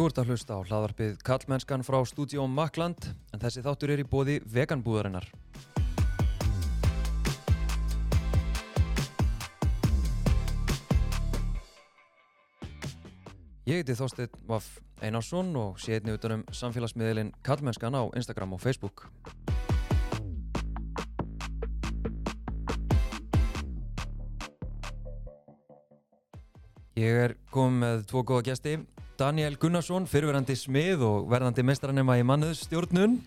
Þú ert að hlusta á hlaðvarpið Kallmennskan frá stúdíó Makland en þessi þáttur er í bóði veganbúðarinnar. Ég heiti Þorsteinn Vaff Einarsson og sé einnig utanum samfélagsmiðlinn Kallmennskan á Instagram og Facebook. Ég er komið með tvo góða gæsti Daniel Gunnarsson, fyrirverandi smið og verðandi meistaranema í mannuðstjórnun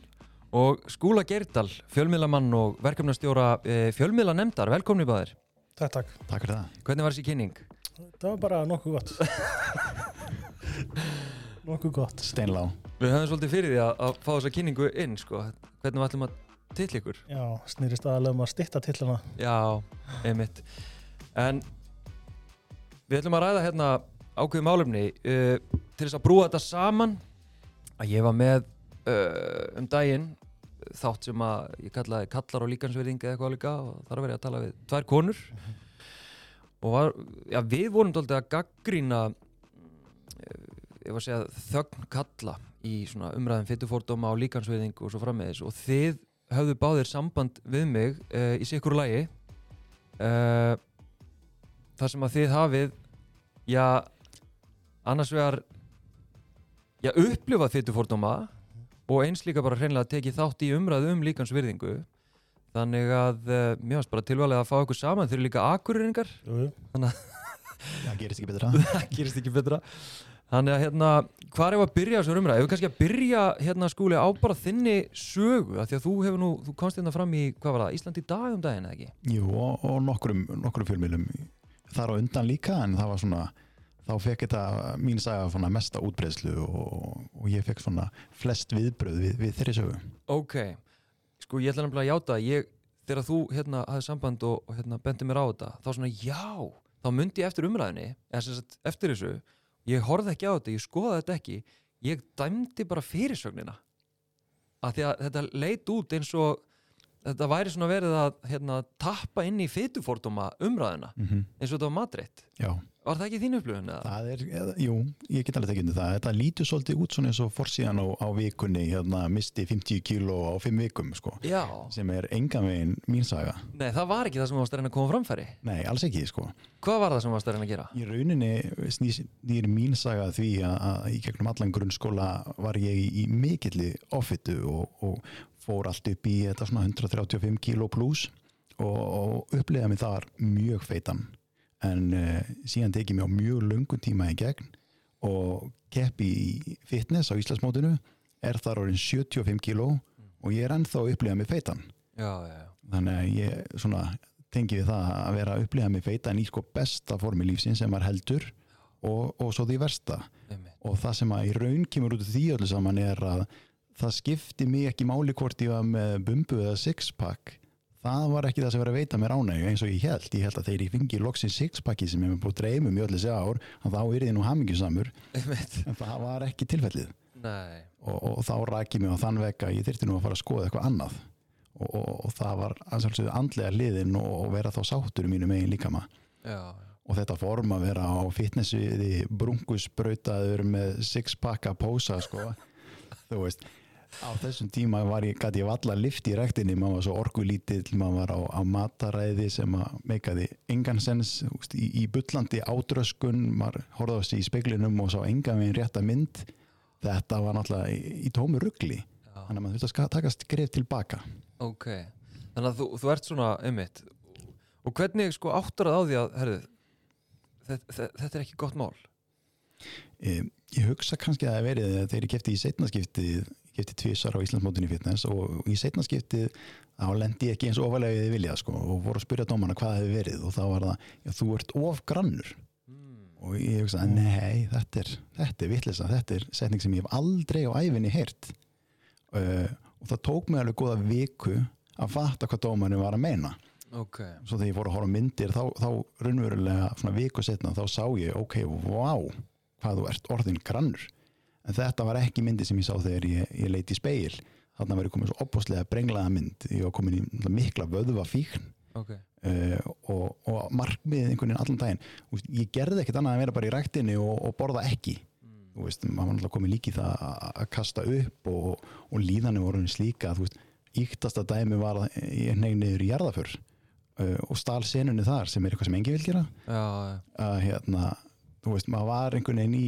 og Skúla Geirdal, fjölmiðlamann og verkefnastjóra e, fjölmiðlanemndar. Velkomni báðir. Takk, takk. Takk fyrir það. Hvernig var þessi kynning? Það var bara nokkuð gott. nokkuð gott. Steinlá. Við höfum svolítið fyrir því að, að fá þessa kynningu inn, sko. Hvernig við ætlum að tilla ykkur? Já, snýrist aðalega um að stitta tillana. Já, einmitt. En við ætlum að ræða hérna ákveðu málumni uh, til þess að brúa þetta saman að ég var með uh, um daginn þátt sem að ég kallaði kallar og líkansverðing eða eitthvað líka og þar var ég að tala við tvær konur. Og var, já, við vorum doldið að gaggrína ég var að segja þögn kalla í umræðin fytufórdóma og líkansverðing og svo frammeðis og þið höfðu báðir samband við mig uh, í sikkur lagi uh, þar sem að þið hafið já annars vegar já upplifað fytufórdóma og eins líka bara hreinlega tekið þátt í umræðu um líkansvirðingu þannig að uh, mér varst bara tilvæglega að fá ykkur saman þeir eru líka akkurringar Jú, jú. Það gerist ekki betra. það gerist ekki betra þannig að hérna, hvað er að byrja þessu umræðu? Ef við kannski að byrja hérna skúli á bara þinni sögu, af því að þú hefur nú þú komst hérna fram í, hvað var það, Ísland í dag um daginn eða ekki? Jú, og, og nokkrum, nokkrum fjölmjölum þar á undan líka, en það var svona, þá fekk þetta mín saga mesta útbreyslu og, og ég fekk flest viðbröð við, við þeirri sögu. Ok, sko ég ætla nefnilega að játa ég, þegar þú hérna hafði samband og, og hérna bendi mér á þetta þá svona já, þá myndi ég eftir umræðinni sagt eftir þessu ég horfði ekki á þetta, ég skoðaði þetta ekki ég dæmdi bara fyrirsögnina að að þetta leit út eins og þetta væri svona verið að hérna, tappa inn í fytufordóma umræðina Mm -hmm. eins og þetta var matreitt Já, var það ekki þín það eða, jú, ég get alveg tekið undir það. Þetta lítur svolítið út svona eins og forsíðan á, á vikunni, hérna, misti 50 kíló á 5 vikum, sko, Já, sem er engan veginn mín saga. nei það var ekki það sem varst að reyna að koma framfæri Nei, alls ekki, sko. Hvað var það sem varst að reyna að gera? Í rauninni snýr mín saga því að, í gegnum allan grunnskóla var ég í, mikilli offitu og, og fór allt upp í þetta svona 135 kíló pluss og, og upplegaði mig þar mjög feitan. En uh, síðan tekið mér á mjög löngun tíma í gegn og keppi í fitness á Íslandsmótinu er þar orðin 75 kíló og ég er ennþá að upplega mig feitan. Já, já, já. Þannig að ég svona tengi við það að vera að upplifa mig feitan í sko besta formi lífsins sem var heldur og, og svo því versta. Einmitt. og það sem að í raun kemur út af því öllu saman er að það skipti mig ekki máli hvort ég var með bumbu eða sixpack. Það var ekki það sem var að veita mér ánægju eins og ég held, ég held að þegar ég fengi loksin sixpacki sem ég hef búið dreymum í öllu þessi ár þá er ég nú hamingjusamur. Einmitt. en það var ekki tilfellið. Og, og þá rækki mig á þann að ég þyrfti nú að fara að skoða eitthvað annað. Og, og, og það var ansvöldsögðu andlega liðin og, vera þá sáttur í mínu megin líka maður og þetta form að vera á fitnessviði brungusbrautaður með six-pack að pósa sko. þú veist á þessum tíma var ég, gæti ég valla lift í rektinni, maður var svo orkulítill maður var á, á mataræði sem að meikaði engan sens veist, í, í bullandi ádröskun. Maður sig í speglinum og sá engan veginn rétta mynd. Þetta var náttúrulega í, í tómu ruggli þannig að maður þurfti að taka skref tilbaka. Ok, þannig að þú, þú ert svona einmitt. Og hvernig sko áttar það á því að herðu, þetta, þetta er ekki gott mál? Ég, ég hugsa kannski að það verið þegar ég kefti í setnaskiptið ég kefti tvisar á Íslandsmótinu í fitness og í setnaskiptið þá lendi ég ekki eins ofalega við vilja sko, og voru að spyrja dómarna hvað hefði verið og þá var það, já, þú ert of grannur. Mm. og ég hugsa, nei, þetta er þetta er vitlisa, þetta er setning sem ég hef aldrei á æfinni heyrt. Uh, og það tók mig alveg góða viku að fatta hvað dómarinn var að meina. Ok, svo þegar ég fór að horfa myndir þá, þá raunverulega svona viku setna þá sá ég, ok, vá hvað þú ert orðin grannur en þetta var ekki myndi sem ég sá þegar ég, ég leiti í speil þarna var ég komin svo opbóðslega brenglaða mynd. Ég var komin í mikla vöðva fíkn ok. uh, og, og markmiðið einhvern veginn allan daginn. Ég gerði ekkert annað en vera bara í ræktinni og, og borða ekki. Mm. veist, maður var náttúrulega komið líki það að að kasta upp og, og líðanir voru eins líka að þú veist, íktasta dæmi var að ég neyð niður í jarðaför uh, og stál senunni þar sem er eitthvað sem engi vil gera. Að hérna, þú veist, maður var einhvern veginn í,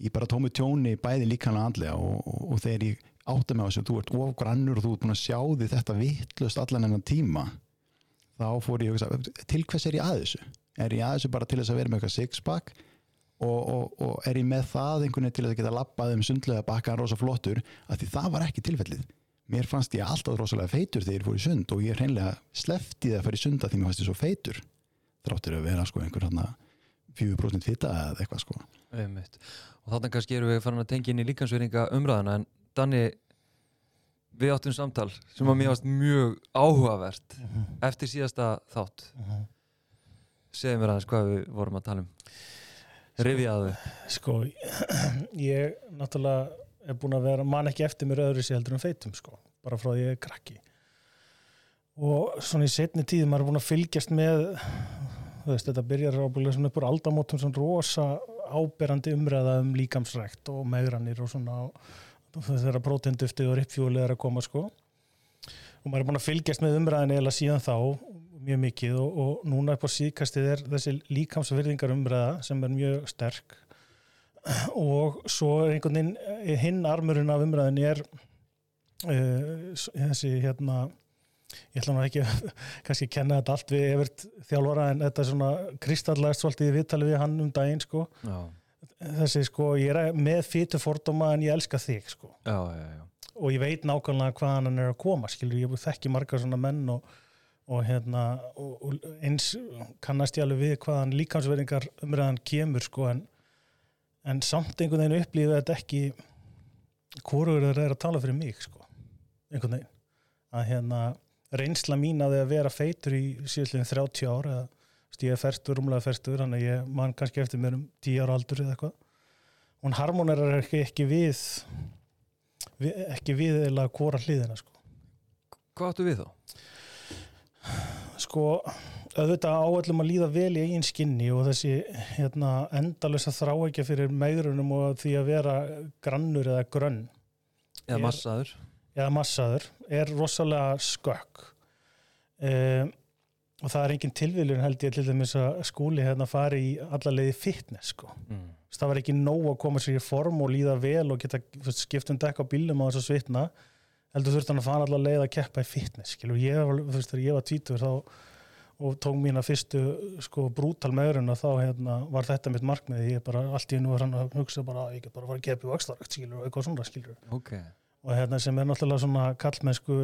í bara tómu tjóni bæði líkanlega andlega og, og, og þegar ég átta með þessu, þú ert of grannur og þú ert búin að sjá því þetta vittlust allan enn tíma þá fór ég að hugsa, til hvers er ég að þessu? Er ég að þessu bara til þess að vera með eitthvað sixpack og, og, er ég með það einhvern veginn til að geta lappað um sundlega bakkan rosa flottur, af því það var ekki tilfellið. Mér fannst ég alltaf rosalega feitur þegar ég fór í sund og ég hreinlega slefti það að fara í sund að því mér fannst ég svo feitur þráttur að vera sko einhver hann 4% fita eða eitthvað sko. einmitt. Og þarna kannski erum við farin að tengja inn í líkansveringa umræðana en Danni við áttum samtal sem að mér varst mjög áhugavert eftir síðasta þátt. Segðu mér aðeins hvað við vorum að tala um. Rifjaðu Sko, ég náttúrulega er búin að vera, man ekki eftir mér öðru sér heldur en feitum, sko, bara frá því ég er krakki. Og svona í setni tíð, maður er búin að fylgjast með, veist, þetta byrjar ábúinlega svona upp úr aldamótum svona rosa áberandi umræða um líkamsrækt og meðranir og svona þeirra prótenduftið og rippfjólið er að koma, sko. Og maður er búin að fylgjast með umræðin eða síðan þá mjög mikið og, og núna upp á síðkastið er þessi líkamsvirðingar umræða sem er mjög sterk og svo er einhvern veginn eh, hinn armurinn af umræðin er uh, þessi hérna ég ætla nú ekki að kannski kenna þetta allt við Evert þjálfara en þetta er svona kristallæst svolítið í viðtali við hann um daginn sko. Já, þessi sko ég er með fytu fordóma en ég elska þig sko. Já, og ég veit nákvæmlega hvað hann er að koma skilur ég þekki margar svona menn og, og hérna og, og eins kannast ég alveg við hvaðan líkansverðingar umræðan kemur sko en, en samt einhvern veginn upplýðu þetta ekki hvorur er að tala fyrir mig sko einhvern veginn. Að hérna reynsla mín að því að vera feitur í síðastlegin 30 ár eða þú veist, ég er ferstur, rúmlega ferstur þannig að ég man kannski eftir mér um 10 ára aldur eða eitthvað. Hún harmonerar ekki, ekki við, við ekki við eða hvora hliðina sko. Hvað áttu við þá? sko auðvitað áallum að líða vel í eigin skinni og þessi hérna, endalösa þrá ekki fyrir megrunum og því að vera grannur eða grönn eða massaður eða massaður er rosalega skökk. Um, og það er engin tilviljun held ég til dæmis að skúli hérna fari í alla leiði fitness sko. mm. það var ekki nóg að koma sér í form og líða vel og geta þú veist, skipt um dekk á bílum á þess að svitna heldur þurfti hann að fara alla leið að keppa í fitness skilur, ég var, þú veist, þegar ég var tvítur þá og tók mína fyrstu sko brútal meðurinn þá hérna, var þetta mitt markmið, ég bara allt í nú var hann að hugsa bara ég get bara að fara að keppa í vakstarökt skilur og eitthvað svona skilur. Ok, og hérna sem er náttúrulega svona kallmennsku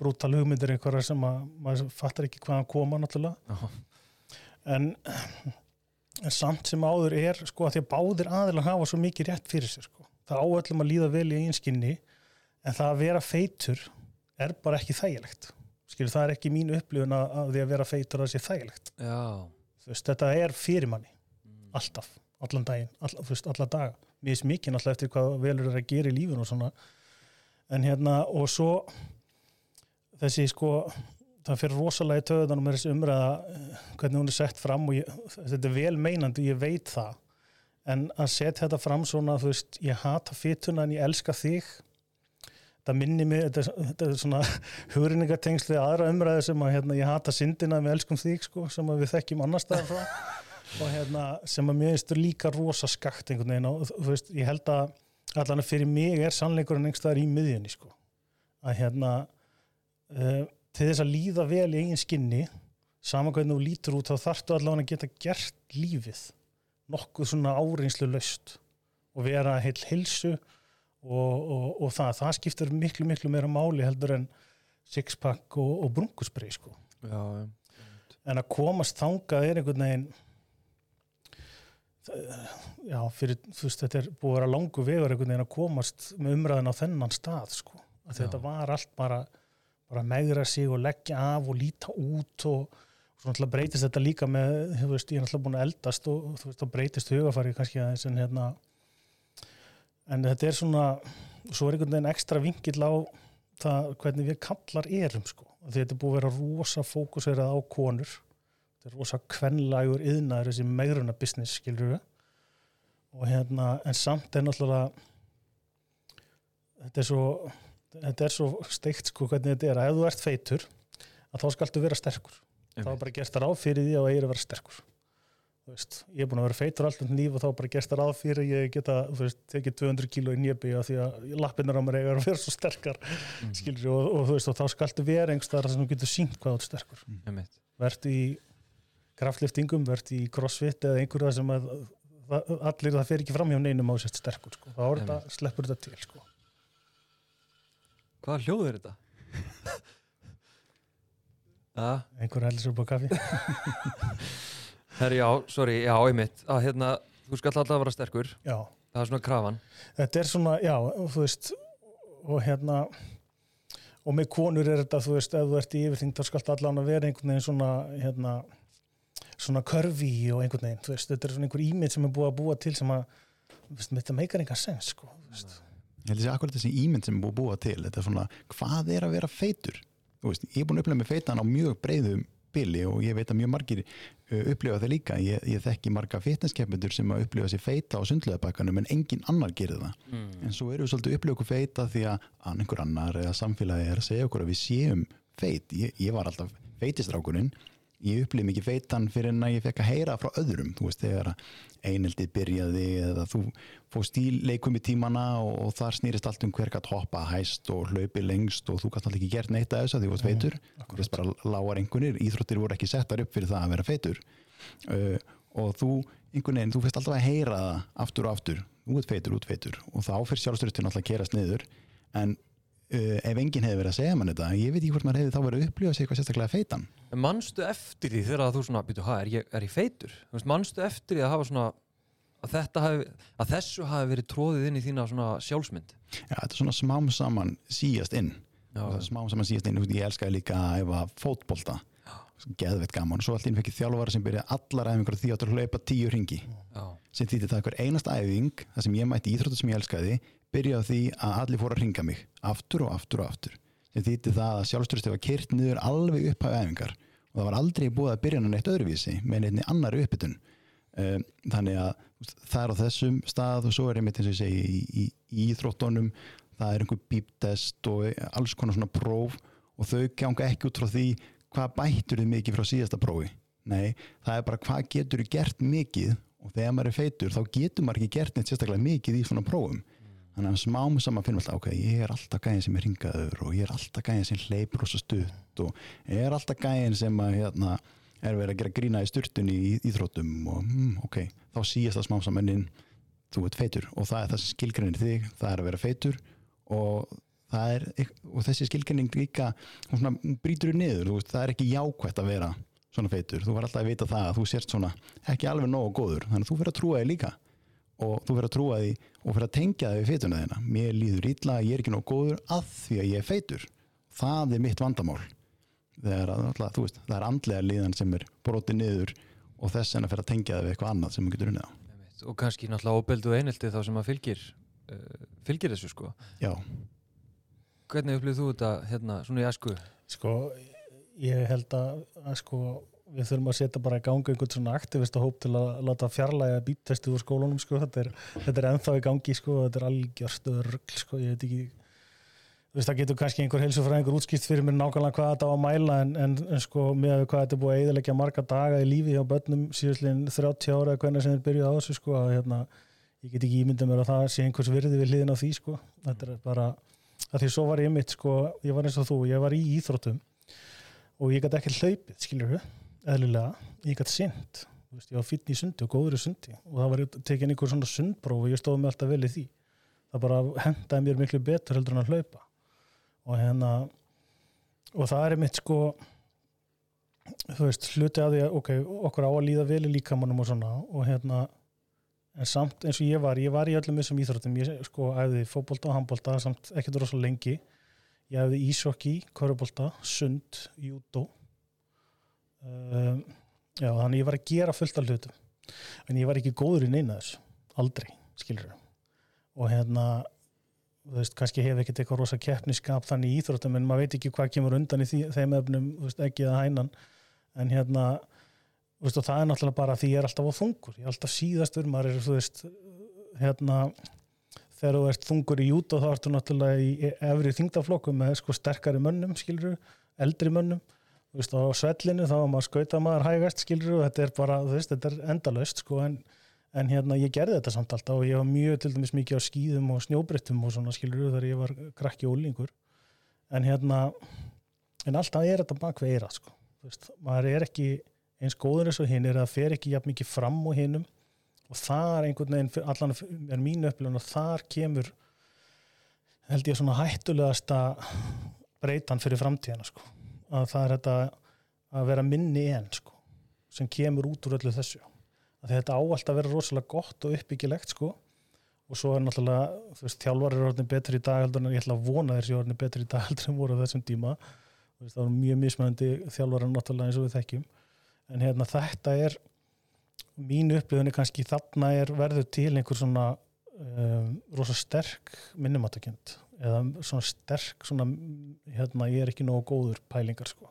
brútal hugmyndir einhverjar sem að maður fattar ekki hvaðan koma náttúrulega. En, en samt sem áður er sko að því að báðir aðilar hafa svo mikið rétt fyrir sér sko. það áöllum að líða vel í einskinni en það að vera feitur er bara ekki þægilegt. Skilur það er ekki mín upplifun að, að því að vera feitur að það sé þægilegt. Þú veist, þetta er fyrir manni alltaf, allan daginn, all, þú veist, alla daga. Mér er mikið náttúrulega eftir hvað velur er að gera í lífun og svona en hérna, og svo þessi sko það fyrir rosalega í töðunum með þessi umræða eh, hvernig hún er sett fram og ég, þetta er vel meinandi, ég veit það. En að setja þetta fram svona þú veist, ég hata fytuna en ég elska þig. Það minni mig, þetta, er- þetta er svona hugrinningatengsl við aðra umræðu sem að hérna, ég hata syndina en við elskum þig sko, sem að við þekkjum annar staðar frá. Og hérna, sem að mér finnst líka rosa skakt einhvern veginn og þú veist, ég held að allan að fyrir mig er sannleikurinn einhverstaðar í miðjunni sko. að hérna uh, til þess að líða vel í eigin skinni saman hvernig þú lítur út þá þarftu allavega að geta gert lífið nokkuð svona áreinslu löst og vera heil hilsu og, og, og það, það skiptir miklu miklu meira máli heldur en sixpack og, og brunkusbrei sko. Já, en að komast þangað er einhvern veginn já, fyrir, þú veist, þetta er búið að vera langu vegur einhvern veginn að komast með umræðin á þennan stað, sko, þetta var allt bara, bara megra sig og leggja af og líta út og, svo náttúrulega breytist þetta líka með, þú veist, ég er náttúrulega búin að eldast og þú veist, þá breytist hugafari kannski aðeins en hérna en þetta er svona, svo er einhvern veginn ekstra vingill á það hvernig við kallar erum, sko, þetta er búið að vera rosa konur þetta er rosa kvenlægur yðnaður þessi megruna business skilur við og hérna, en samt er náttúrulega þetta er svo þetta er svo steikt sko hvernig þetta er. Að ef þú ert feitur að þá skaltu vera sterkur. Þá er bara gert ráð fyrir því að það er að vera sterkur. Þú veist, ég er búin að vera feitur alltaf nýf og þá bara gert ráð fyrir ég geta, þú veist, tekið 200 kíló í nýjabi af því að lappinnar á mér eiga að vera svo sterkar Mhm. skilur og, og þú veist, og þá skaltu vera einhverstaðar sem þú getur sínt hvað þú ert sterkur. Einmitt. verðt í kraftliftingum, verðt í crossfit eða einhverja sem að allir það fer ekki fram hjá neinum á sérst sterkur sko. þá er þetta, sleppur þetta til sko. Hvaða hljóð er þetta? Já, einhver heldur sér upp á kaffi. Herri, já, sorry, já, einmitt. Að hérna, þú skall alltaf vera sterkur. Já, það er svona krafan. Þetta er svona, já, þú veist og hérna og með konur er þetta, þú veist, ef þú ert í yfirþyngd þá skalt allan að vera einhvern veginn svona hérna, svona körfi og einhvern veginn, þú veist, þetta er svona einhver ímynd sem er búið að búa til sem að þú veist, þetta meikar engan sens, sko þú veist. Ég held að þessi akkurat þessi ímynd sem er búið að búa til þetta er svona, hvað er að vera feitur? Þú veist, ég er búin að upplega með feitan á mjög breiðum bili og ég veit að mjög margir uh, upplifa það líka, ég, ég þekki marga fitnesskeppindur sem að upplifa sér feita á sundleðabakkanum en engin annar gerir það. Mm. en svo erum við svolítið upplifa okkur feita því að að einhver annar eða samfélagi er að segja okkur að við séum feit, ég, ég var alltaf feitistrákurinn ég upplifði mikið feitan fyrir en að ég fekk að heyra frá öðrum þú veist þegar að eineldi byrjaði eða þú fóst í leikum í tímana og, og þar snýrist allt um hver gætt hoppa hæst og hlaupi lengst og þú gætt alltaf ekki gert neitt að þess að því þú varst feitur. þú veist bara lágar einhvernir, íþróttir voru ekki settar upp fyrir það að vera feitur. Uh, og þú, einhvern veginn, þú fyrst alltaf að heyra það aftur og aftur, ert feitur, út feitur. Og þá fyrir sjálfstyrstun alltaf að kerast niður. En uh, ef enginn hefði verið að segja mann þetta, ég veit ekki hvort maður hefði þá verið að upplifa sig eitthvað sérstaklega feitan. En manstu eftir því þegar þú svona, býtu, hæ, er ég, er ég feitur? Manstu eftir því að hafa svona að, hafi, að þessu hafi verið tróðið inn í þína svona sjálfsmynd? Já, þetta er svona smám saman síjast inn. Já, og smám saman síjast inn, ég elskaði líka að æfa fótbolta. Geðveitt gaman. Og svo allt inn fekk ég þjálfara sem byrjaði allar æfingar á því að hlaupa tíu ringi já, sem þýtti það hver einasta æfing það sem ég mætti íþróttu sem ég elskaði byrjaði því að allir fóru að ringa mig aftur og aftur og aftur. Sem þýtti það að sjálfstyrsti var kyrt niður alveg upp á æfingar og það var aldrei búið að byrja hann eitt öðruvísi með einni annar uppbytun. Um, þannig að það er á þessum stað og svo er einmitt eins og ég segi í, í, í íþróttunum það er einhver bíptest og alls konar svona próf og þau ganga ekki út frá því hvað bættur þið mikið frá síðasta prófi. Nei, það er bara hvað getur þið gert mikið og þegar maður er feitur þá getur maður ekki gert neitt sérstaklega mikið í svona prófum þannig að smám saman finnum alltaf ok, ég er alltaf gæðin sem er ringaður og ég er alltaf gæðin sem hleypur og svo stutt og ég er alltaf gæðin sem að hérna, er verið að gera grína í sturtunni í íþróttum og mm, ok, þá síast það smám saman inn þú ert feitur og það er það sem skilgreinir þig það er að vera feitur og, það er, og þessi skilgreining líka hún svona brýtur þér niður veist, það er ekki jákvætt að vera svona feitur þú var alltaf að vita það að þú sért svona ekki alveg nógu góður, þannig að þú fyrir að trúa þig líka og þú fyrir að trúa því og fyrir að tengja þig við feituna þína. Mér líður illa, ég er ekki nógu góður að því að ég er feitur. Það er mitt vandamál. Þegar að, alltaf, þú veist, það er andlega líðan sem er brotið niður og þess en að fyrir að tengja þig við eitthvað annað sem þú getur unnið á. Og kannski náttúrulega óbeldu og einelti þá sem að fylgir uh, fylgir þessu sko. Já, hvernig upplýð þú þetta hérna svona í æsku? Sko, ég held að, að sko, við þurfum að setja bara í gangi einhvern svona aktivista hóp til að láta fjarlæga bíptesti úr skólanum sko. þetta, er, þetta er ennþá í gangi sko. þetta er algjörst örgl sko. ég veit ekki veist, það getur kannski einhver heilsufræðingur útskipt fyrir mér nákvæmlega hvað þetta á að mæla en, en, en sko, með hvað þetta er búið að eðilegja marga daga í lífi hjá börnum síðustlegin 30 ára hvernig sem þeir byrjuð á þessu sko, að, hérna, ég get ekki ímyndað mér að það sé einhvers virði við hliðin á því sko. þetta er bara, að því svo var ég mitt sko, ég var eins og þú, ég var í íþróttum og ég gæti ekki hlaupið, skiljur við, eðlilega, ég gæti synd, veist, ég var fýtn í sundi og góður í sundi og það var tekin einhver svona sundpróf og ég stóð með alltaf vel í því. Það bara hendaði mér miklu betur heldur en að hlaupa. Og hérna og það er mitt sko þú veist, hluti að því að ok, okkur á að líða vel í líkamannum og svona og hérna en samt eins og ég var, ég var í öllum þessum íþróttum. Ég sko æfði fótbolta og handbolta samt ekkert rosa lengi. Ég æfði ísokki, körubolta, sund judo um, já, þannig ég var að gera fullt af hlutum en ég var ekki góður í neina þessu aldrei, skilur og hérna þú veist, kannski hef ekkert eitthvað rosa keppniskap þannig í íþróttum en maður veit ekki hvað kemur undan í því, þeim efnum, þú veist, ekki að hænan. En hérna þú veist, og það er náttúrulega bara því ég er alltaf á þungur, ég er alltaf síðastur maður er, þú veist, hérna þegar þú ert þungur í jút og þá ertu náttúrulega í efri þingdaflokkum með sko sterkari mönnum, skilur eldri mönnum, þú veist, á svellinu þá var maður skauta maður hægast, skilur og þetta er bara, þú veist, þetta er endalaust sko, en, en hérna ég gerði þetta samt alltaf og ég var mjög til dæmis mikið á skýðum og snjóbrettum og svona, skilur þegar ég var krakki og úlingur en hérna en alltaf er þetta bak við eira sko. Þú veist, maður er ekki eins góður eins og hinn er að fer ekki jafn mikið fram og hinnum og þar einhvern veginn, allan er mínu upplifun og þar kemur held ég svona hættulegasta breytan fyrir framtíðana sko. Að það er þetta að vera minni en sko, sem kemur út úr öllu þessu. Að þetta á allt að vera rosalega gott og uppbyggilegt sko. Og svo er náttúrulega, þú veist, þjálfar er orðin betur í dag heldur en ég ætla að vona þessi orðin betur í dag heldur en voru á þessum tíma. Veist, það var mjög mismæðandi þjálfar náttúrulega eins og við þekkjum. En hérna þetta er mínu upplifunni kannski þarna er verður til einhver svona um, rosa sterk minnumatakjönd eða svona sterk svona, hérna ég er ekki nógu góður pælingar sko,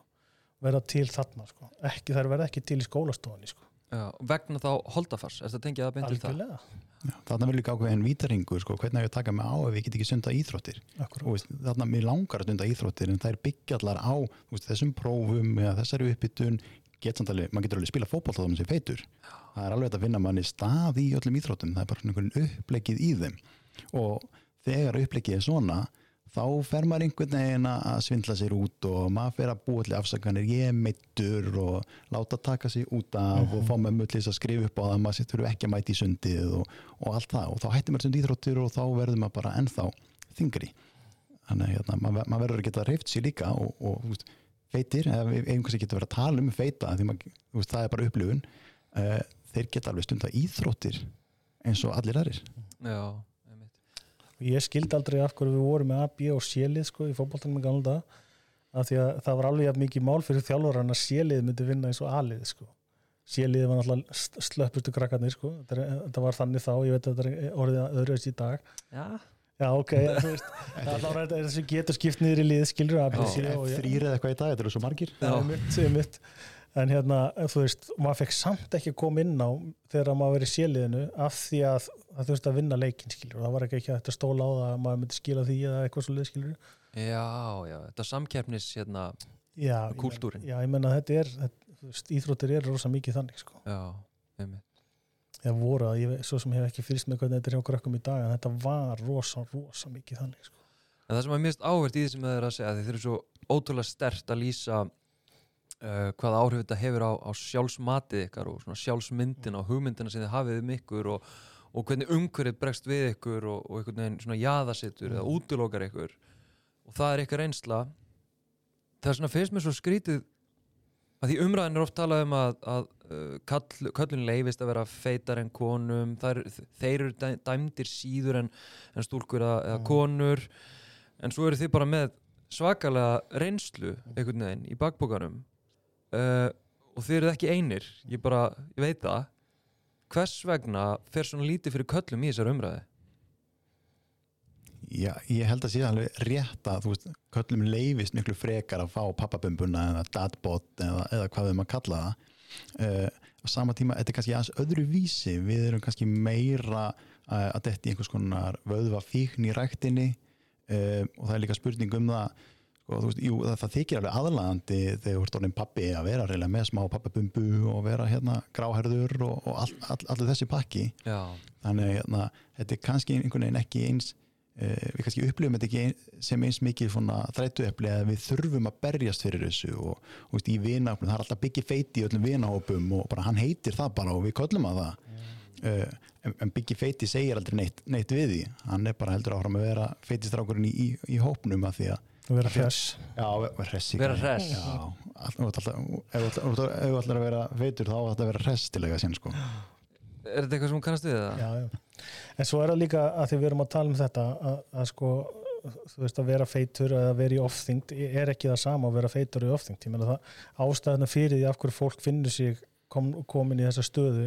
verða til þarna sko, ekki þær verða ekki til í skólastofunni sko. Já, vegna þá holdafars, er þetta tengið að beintu það? algjörlega, Þarna vil líka ákveðin vítaringur sko, hvernig að ég taka mig á ef ég get ekki sunda íþróttir? Veist, þarna mér langar að stunda íþróttir en það er byggjallar á veist, þessum prófum eða þessari uppbytun. Alveg, maður getur alveg spila fótboll þá þannig sem feitur. Það er alveg að finna manni stað í öllum íþróttum, það er bara einhvern upplegið í þeim. Og þegar upplegið er svona þá fer maður einhvern veginn að svindla sér út og maður fer að búa til afsakanir. Ég er meittur og láta taka sig út af og fá mömmu til þess að skrifa upp á það maður þurfu ekki að mæti í sundið og, og allt það. Og þá hættir maður sund íþróttir og þá verður maður bara ennþá þingri þannig að hérna, maður, maður verður að geta reyft sér líka og, og þú veist, feitir, eða einhvers að geta verið að tala um feita því maður, veist, það er bara upplifun. Uh, þeir geta alveg stunda íþróttir eins og allir aðrir. Já, ég skildi aldrei af hverju við vorum með A, B og C-lið sko í fótboltanum með gamla dag af því að það var alveg jafn mikið mál fyrir þjálfur að C-lið myndi vinna eins og A-lið sko. C-lið var náttúrulega slöppustu krakkarnir sko. Þetta, þetta var þannig þá, ég veit að þetta er orðið öðruðs í dag. Já, já ok, þú veist það er þetta sem getur skipt niður í lið skilur A, B, C og ég- þrýr eða eitthvað í dag, þetta eru svo margir. Já, mitt, mitt. En hérna, þú veist, maður fekk samt ekki að koma inn á þegar maður verið í séliðinu af því að það þurfti að vinna leikinn, skilur. Það var ekki ekki að stóla á það að maður myndi skila því eða eitthvað svo leið, skilur. já, já, þetta samkeppnis hérna, Já, meina- Já, ég menna þetta er, þetta, íþróttir eru rosa mikið þannig, sko. já, einmitt. Það voru að, ég, svo sem hef ekki fyrst með hvernig þetta er hjá krökkum í dag, en þetta var rosa, rosa mikið þannig, sko. En það sem er mest áhvert í því sem það er að segja, þeir eru svo ótrúlega stert að lýsa uh, hvaða áhrif þetta hefur á, á sjálfsmatið ykkar og svona sjálfsmyndina og hugmyndina sem þið hafið um ykkur og, og hvernig umhverfið bregst við ykkur og, og einhvern veginn svona jaðasittur eða útilokar ykkur. Og það er ykkar reynsla. Það er svona finnst mér svo skrítið að því umræðin er oft talað um að, að uh, kall, köllun leifist að vera feitar en konum. Er, þeir eru dæ- dæmdir síður en, en stúlkur eða, eða Mhm. konur. En svo eru þið bara með svakalega reynslu einhvern veginn í bakbókanum uh, og þið eruð ekki einir. Ég bara, ég veit það hvers vegna fer svona lítið fyrir köllum í þessar umræði Já, ég held að sé alveg rétt að veist, köllum leifist miklu frekar að fá pappabumbuna eða dadbot eða, eða hvað við maður kalla það. Uh, á sama tíma, þetta er kannski aðeins öðru vísi, við erum kannski meira uh, að detti einhvers konar vöðva fíkn í ræktinni. Uh, og það er líka spurning um það sko, veist, jú, það, það þykir alveg aðlandi þegar þú ert orðin pappi að vera reyna með smá pappabumbu og vera hérna gráherður og, og all, all, allir þessi pakki. Já, þannig hérna, þetta er kannski einhvern veginn ekki eins uh, við kannski upplifum þetta ekki ein- sem eins mikið svona þrætuepli að við þurfum að berjast fyrir þessu og, og veist, í vinahópum, það er alltaf byggja feiti í öllum vinahópum og bara hann heitir það bara og við köllum að það. Uh, en, en byggja feiti segir aldrei neitt, neitt við því. Hann er bara heldur áfram að vera feitistrákurinn í, í, í hópnum að því að vera hress. Já, vera hress ef þú ætlar- að vera feitur þá ætlar að vera hress til eiga sinn sko. er þetta eitthvað sem hún kannast við það? Já, já. En svo er það líka að því við erum að tala um þetta að, að sko, þú veist að vera feitur eða vera í ofþyngd er ekki það sama að vera feitur í ofþyngd. Ég meina það ástæðuna fyrir því af hverju fólk finnur sig kom, komin í þessa stöðu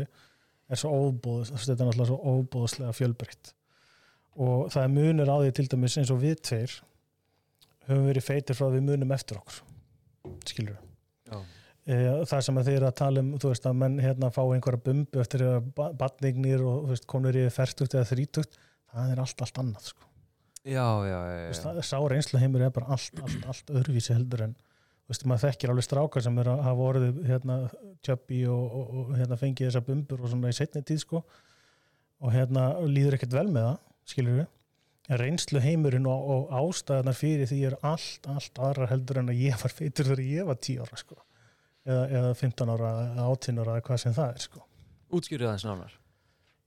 er svo óbúð, þetta er náttúrulega svo óbúðslega fjölbreytt. Og það er munur á því til dæmis eins og við tveir höfum verið feitir frá að við munum eftir okkur. Skilur Já. e, það sem að þeir að tala um þú veist að menn hérna fá einhverja bumbu eftir að batningnir og veist konur í fertugt eða þrítugt það er allt, allt annað sko. já, já, já, sá reynslu heimur er bara allt, allt, allt öðruvísi heldur en þú veist, maður þekkir alveg strákar sem er að hafa orðið hérna tjöppi og, og, og hérna fengið þessa bumbur og svona í setni tíð sko og hérna líður ekkert vel með það skilur við reynslu heimurinn og, og ástæðanar fyrir því er allt, allt aðra heldur en að ég var feitur þegar ég var 10 ára sko. Eða, eða 15 ára, eða 18 ára eða hvað sem það er sko. Útskýrðu það nánar.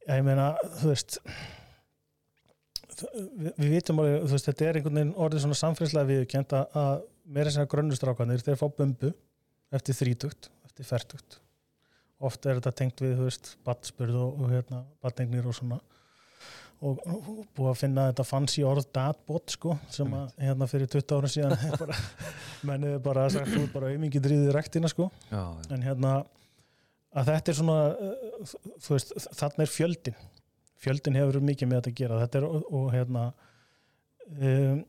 Ég meina, þú veist við, við vitum alveg, þú veist, þetta er einhvern veginn orðið svona samfélagslega viðkjönd að, að meira sem að grönnustrákanir, þeir fá bumbu eftir þrítugt, eftir fertugt. Ofta er þetta tengt við, þú veist batspurð og, og hérna, batningnir og svona og, búið að finna þetta fancy orð datbot sko, sem að hérna fyrir 20 ára síðan er bara, að sagt, þú er bara auðmingi drýðið rektina sko. Já, já. en hérna að þetta er svona uh, þú veist, þarna er fjöldin fjöldin hefur mikið með þetta að gera. Þetta er og, hérna um,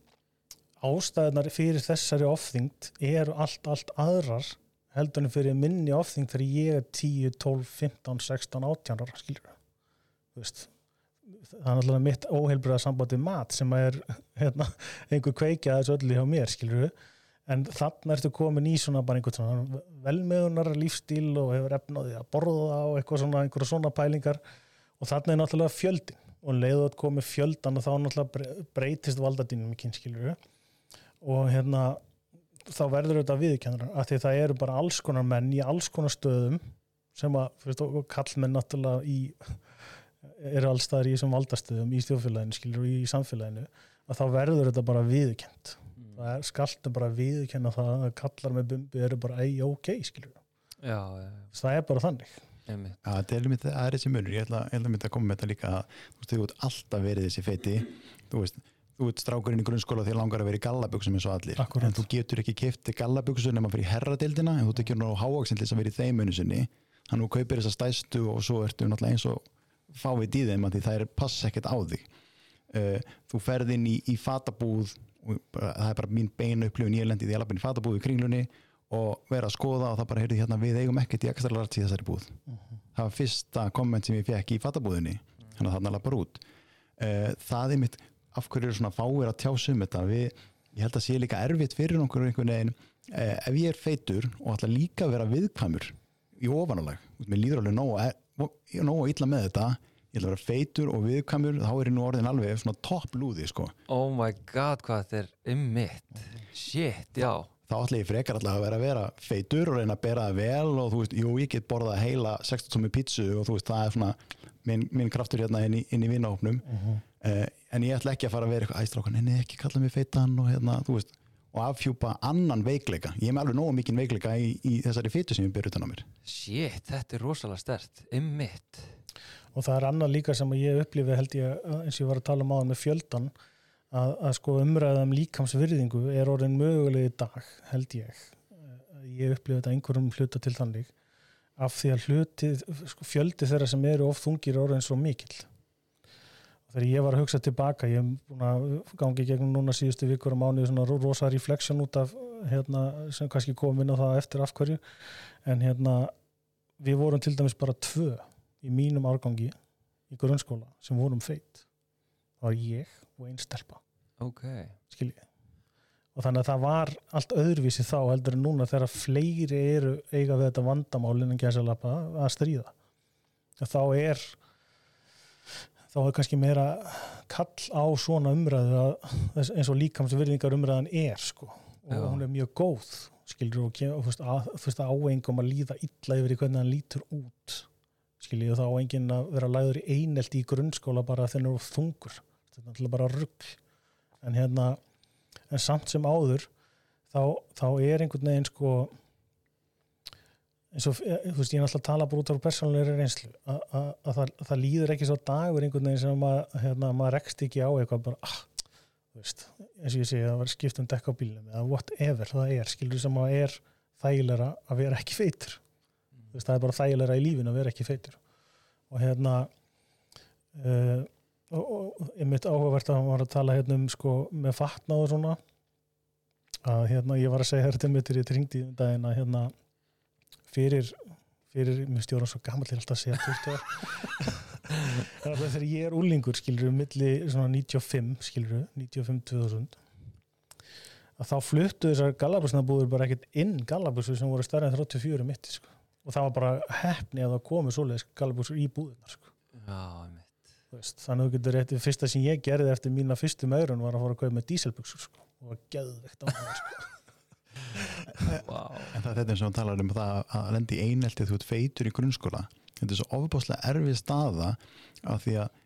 ástæðunar fyrir þessari ofþyngd eru allt, allt aðrar heldur en fyrir minni ofþyngd þegar ég er 10, 12, 15, 16, 18 ára skilur þú veist það er náttúrulega mitt óheilbriða samband við mat sem er hérna, einhver kveikja þessu öllu hjá mér skilur en þannig ertu komin í svona bara einhvern svona velmeðunar lífstíl og hefur efnaði að borða og eitthvað svona, einhverja svona pælingar. Og þannig er náttúrulega fjöldin og leiðu að komi fjöldan og þá náttúrulega bre- breytist valdadínum í kynskilur og hérna þá verður þetta viðkennara af því það eru bara alls konar menn í alls konar stöðum sem að, fyrst, eru allstaðar í þessum valdastöðum í stjóðfélaginu skilur í samfélaginu að þá verður þetta bara viðkend það er skaltu bara það að kallar með bumbi eru bara ei ok skilur já, já, já. það er bara þannig. Einmitt. Já, þetta er, einmitt- það er þessi munur, ég ætla, ég ætla að koma með þetta líka að þú veist, þú ert alltaf verið þessi feiti. Þú veist, þú ert strákurinn í grunnskóla þér langar að vera í gallabuxum eins og allir. Akkúrat. en þú getur ekki kefti gallabuxum nema fyrir herradeildina en þú tekir nú hávaksinn til þess að vera í þeim unni sinni. Þannig að þú kaupir þessa stæstu og svo ertu náttúrulega eins og fávið í þeim að því það er passa ekkert á þig. Uh, þú ferð inn í, í fatabúð bara, það er bara mín beina upplifun. Ég lendi í því að lappin í fatabúð í kringlunni og vera að skoða og það bara heyrði hérna við eigum ekkert í ekstra lart í þessari búð. Það var fyrsta komment sem ég fekk í fatabúðinni. Þannig að þarna lappar út. Uh, það er mitt, af hverju eru svona fáir að tjása um þetta? Við, ég held að sé líka erfitt fyrir okkur einhvern veginn uh, ef ég er feitur og ætla líka að vera viðkvæmur í ofanálag, mér líður alveg nóg að nóg að illa með þetta ég ætla að vera feitur og viðkvæmur þá er ég nú orðin alveg svona topp lúði sko. oh my god hvað þetta er ummitt shit, já. Þá ætla ég frekar alltaf að vera að vera feitur og reyna að bera það vel og þú veist, jú, ég get borðað heila 16 tómi pítsu og þú veist, það er svona minn, minn kraftur hérna inn í, inn í vinnahópnum uh, en ég ætla ekki að fara að vera eitthvað æstrákan, henni ekki kalla mig feitan og hérna, þú veist, og afhjúpa annan veikleika, ég er með alveg nógu mikinn veikleika í, í þessari feitu sem ég ber utan á mér. Shit, þetta er rosalega stert ummitt og það er annað líka sem ég upplifið held ég eins og ég var að tala um áðan með fjöldan að, að sko umræða um líkamsvirðingu er orðin möguleg í dag held ég. Ég upplifið þetta einhverjum hluta til þannig af því að hluti, sko, fjöldi þeirra sem eru oft þungir er orðin svo mikill. og þegar ég var að hugsa tilbaka ég hef búin að gangi gegnum núna síðustu vikur og mánuði svona ro- rosa reflection út af hérna, sem kannski kom inn á það eftir af hverju. En hérna við vorum til dæmis bara tvö í mínum árgangi í grunnskóla sem vorum feitt það var ég og einn stelpa ok, skiljið og þannig að það var allt öðruvísi þá heldur en núna þegar fleiri eru eiga við þetta vandamálinn en gæsalappa að stríða. Þá er þá er kannski meira kall á svona umræðu að, eins og líkamsvirðingar umræðan er sko. Og Já. hún er mjög góð skilur og, og fyrst, að, fyrst að áengum að líða illa yfir í hvernig hann lítur út skilur og þá á enginn að vera lagður í einelti í grunnskóla bara er of þungur. Þetta er bara rugg en hérna en samt sem áður þá, þá er einhvern veginn sko og, eh, þú veist, ég er alltaf að tala bara út á persónulegri reynslu. Að, að, að það, það líður ekki svo dagur einhvern veginn sem maður, hérna, maður rekst ekki á eitthvað bara, ah, þú veist eins og ég segi, það var skipt um dekk á bílnum eða whatever það er, skilur sem að er þægilega að vera ekki feitur. Þú veist, það er bara þægilega í lífinu að vera ekki feitur. Og hérna uh, og, og ég mitt áhugavert að hann var að tala hérna um sko með fatnað og svona að hérna ég var að segja þetta mitt í tringdi um daginn að hérna fyrir fyrir, mér stjóra svo gammal til alltaf að segja 20 ár en alltaf þegar ég er úlingur skilur við milli svona 95 skilur við, 95-2000 að þá fluttu þessar gallabusnabúður bara ekkert inn gallabusu sem voru stærri en 34 mitti sko. og það var bara hefni að það komi svoleiðis gallabusur í búðunar sko. Já, einmitt. Þú veist, þannig að þú getur rétt, fyrsta sem ég gerði eftir mína fyrstu meðrun var að fara að kaupa með díselbuksur sko. og var geðveikt á það sko. Vá. En það er þetta eins og hann talar um það að lendi í einelti þú ert feitur í grunnskóla. Þetta er svo ofbáslega erfið staða af því að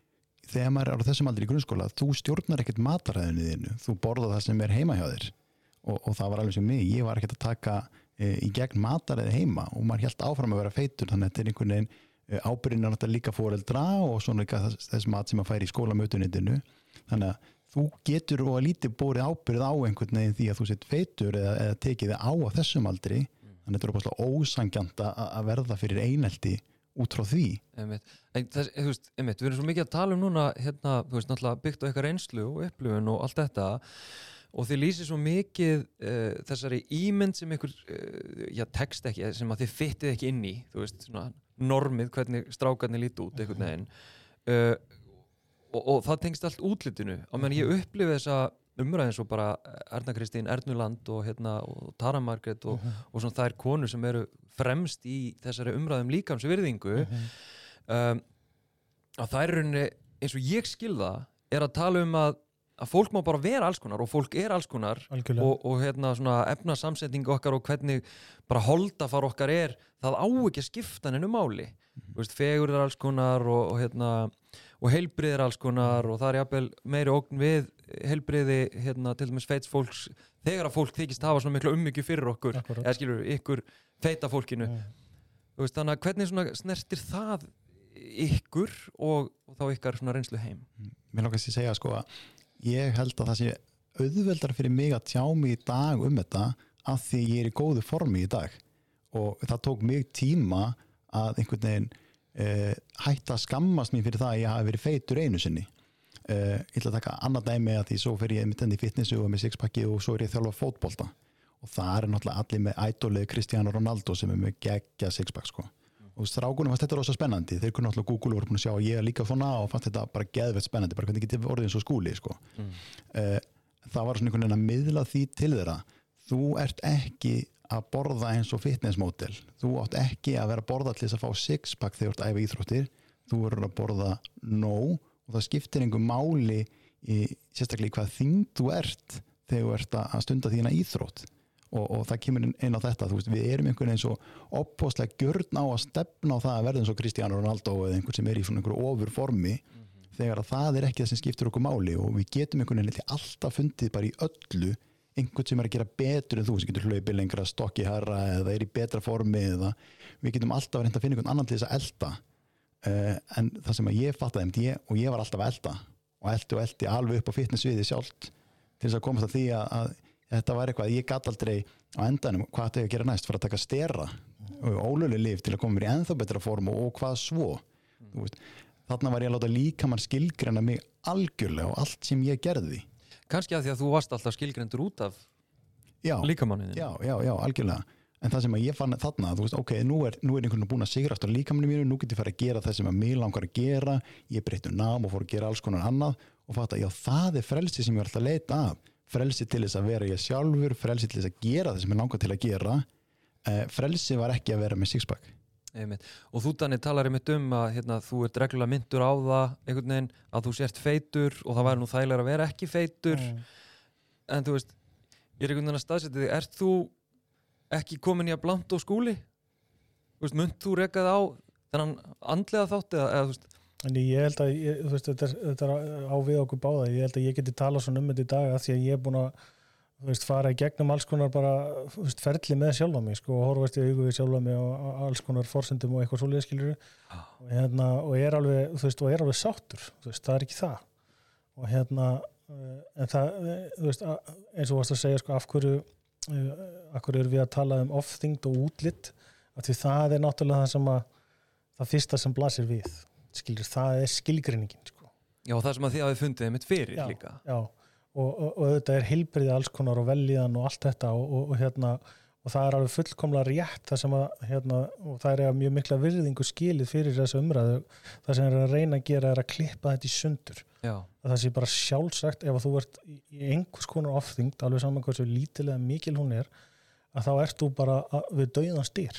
þegar maður er á þessum aldrei í grunnskóla þú stjórnar ekkert mataræðinu þínu. Þú borða það sem er heima hjá þér. Og, og það var alveg sem mig, ég var ekkert að taka e, í gegn mataræði heima og maður held áfram að vera feitur. Þannig að þetta er einhvern veginn e, ábyrðin er náttúrulega líka fóreldra og svona líka þess, þess mat sem að færi í skólamötunitinu þannig að þú getur og að lítið bórið ábyrð á einhvern veginn því að þú sett feitur eða, eða tekið þið á að þessum aldri. Þannig að þetta er opaslega ósangjant að verða fyrir einelti út frá því. Einmitt. En þess, veist, einmitt, við erum svo mikið að tala um núna hérna, veist, byggt á eitthvað reynslu og upplifun og allt þetta. Og þið lýsir svo mikið uh, þessari ímynd sem ykkur uh, text ekki, sem að þið fyttið ekki inn í veist, svona normið hvernig strákarnir líti út einhvern veginn. Uh, og, og það tengst allt útlitinu. Á meðan ég upplifi þessa umræðin svo bara Erna Kristín Ernuland og, hérna, og Tara Margrét og, og svona þær konur sem eru fremst í þessari umræðum líkamsvirðingu um, að er rauninni eins og ég skilða er að tala um að, að fólk má bara vera alls konar og fólk er alls konar algjörlega. og, og hérna svona efna samsetning okkar og hvernig bara holdafar okkar er það á ekki að skipta hennu máli. Þú veist, fegur er alls konar og, og hérna og heilbrið er alls konar og það er jafnvel meiri ógn við heilbriði hérna til dæmis feits fólks þegar að fólk þykist hafa svona mikla ummyggju fyrir okkur Akkúrat. eða skilur ykkur feita fólkinu Mm. Veist, þannig að hvernig svona snertir það ykkur og, og þá ykkar svona reynslu heim mér lókast ég segja sko að ég held að það sé auðveldar fyrir mig að tjá mig í dag um þetta af því ég er í góðu formi í dag og það tók mig tíma að einhvern veginn hætta að skammast mér fyrir það að ég hafi verið feitur einu sinni. Uh, ég ætla að taka annað dæmi að því svo fer ég mitt enn í fitnessu og með sixpacki og svo er ég að þjálfa fótbolta. Og það er náttúrulega allir með ædolið Cristiano Ronaldo sem er með geggja sixpack sko. Og strákunum fannst þetta rosa spennandi. Þeir kunni náttúrulega Google og voru búin að sjá að ég er líka svona og fannst þetta bara geðvett spennandi bara hvernig getið orðið eins og skúli sko. Mm. uh, það var svona einhvern veginn að miðla því til þeirra. Þú ert ekki að borða eins og fitnessmótel þú átt ekki að vera að borða til þess að fá sixpack þegar þú ert æfa íþróttir. Þú verður að borða nóg og það skiptir einhver máli í, sérstaklega í hvað þing þú ert þegar þú ert að stunda þína íþrótt. Og, og það kemur inn- á þetta. Veist, við erum einhvern veginn svo opposlega gjörn á að stefna á það að verða eins og Cristiano Ronaldo eða einhvern sem er í svona einhverju ofur formi þegar að það er ekki það sem skiptir okkur máli. Og við getum einhvern veginn alltaf fundið bara í öllu einhvern sem er að gera betur en þú sem getur hlaupið lengra, stokki herra eða er í betra formi eða við getum alltaf að reynda að finna einhvern annan til þess að elda uh, en það sem að ég fattaði ég, og ég var alltaf að elda og eldi og eldi alveg upp á fitnessviði sjálft til þess að komast að því að, að þetta var eitthvað, ég gatt aldrei á endanum hvað þetta ég að gera næst, fyrir að taka stera og óluleg líf til að koma mér í ennþá betra form og, og hvað svo veist, þarna var ég að láta líka mann skilgreina mig algjörlega og allt sem ég gerði kannski að því að þú varst alltaf skilgrendur út af líkamannin já, já, já, algjörlega. En það sem að ég fann þarna, þú veist, ok, nú er, nú er einhvern veginn búin að sigrast á líkaminu mínu, nú get ég fara að gera það sem að mig langar að gera, ég breytti um nám og fór að gera alls konar annað. Og fatta, já, það er frelsi sem ég var alltaf að leita af frelsi til þess að vera ég sjálfur frelsi til þess að gera það sem ég langar til að gera. Eh, frelsi var ekki að vera með sixpack Einmitt. og þú Danni talar einmitt um að hérna, þú ert reglulega myndur á það einhvern veginn að þú sért feitur og það væri nú þægilega að vera ekki feitur. Mm. en þú veist, ég er einhvern veginn að staðsetja þig. Ert þú ekki komin í að blant og skúli? Þú veist, munt þú rekað á þennan andlega þátt eða, eða þú veist, En ég held að, ég, þú veist, þetta er, þetta er á við okkur báða, ég held að ég geti tala svona um þetta í dag að því að ég er búin að þú veist, fara í gegnum alls konar bara þú veist, ferli með sjálfa mig, sko, og horfast í augu við sjálfa mig og alls konar forsendum og eitthvað svoleiðis skilur og hérna, og er alveg, þú veist, og er alveg sáttur, þú veist, það er ekki það. Og hérna, eh, en það eh, þú veist, eins og varst að segja, sko, af hverju eh, af hverju erum við að tala um off-thingd og útlitt, að því það er náttúrulega það sem að það fyrsta sem blasir við skilur, það er skilgreiningin sko. já það sem að þið hafið fundið og, og, og þetta er heilbriði alls konar og veljiðan og allt þetta og, og, og hérna og það er alveg fullkomlega rétt það sem að hérna, og það er mjög mikla virðingu skilið fyrir þessu umræðu. Það sem er að reyna að gera er að klippa þetta í sundur. Það sé bara sjálfsagt ef þú ert í einhvers konar ofþyngd alveg saman hversu lítilega mikil hún er að þá ert þú bara að- við dauðan styr.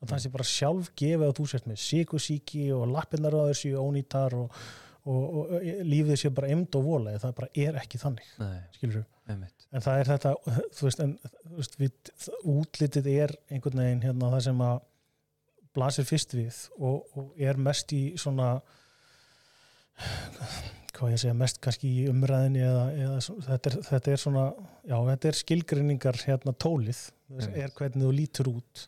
Að það sé bara sjálf gefið að þú sért með síkusíki og lappinnar á þessu ónýtar og, og, og, lífið sé bara emd og vola það bara er ekki þannig en það er þetta þú veist, en, þú veist við, útlitið er einhvern veginn hérna það sem að blasir fyrst við og, og er mest í svona hvað ég segja mest kannski í umræðinni eða, eða þetta, er, þetta er svona já, þetta er skilgreiningar hérna tólið þess Einmitt. er hvernig þú lítur út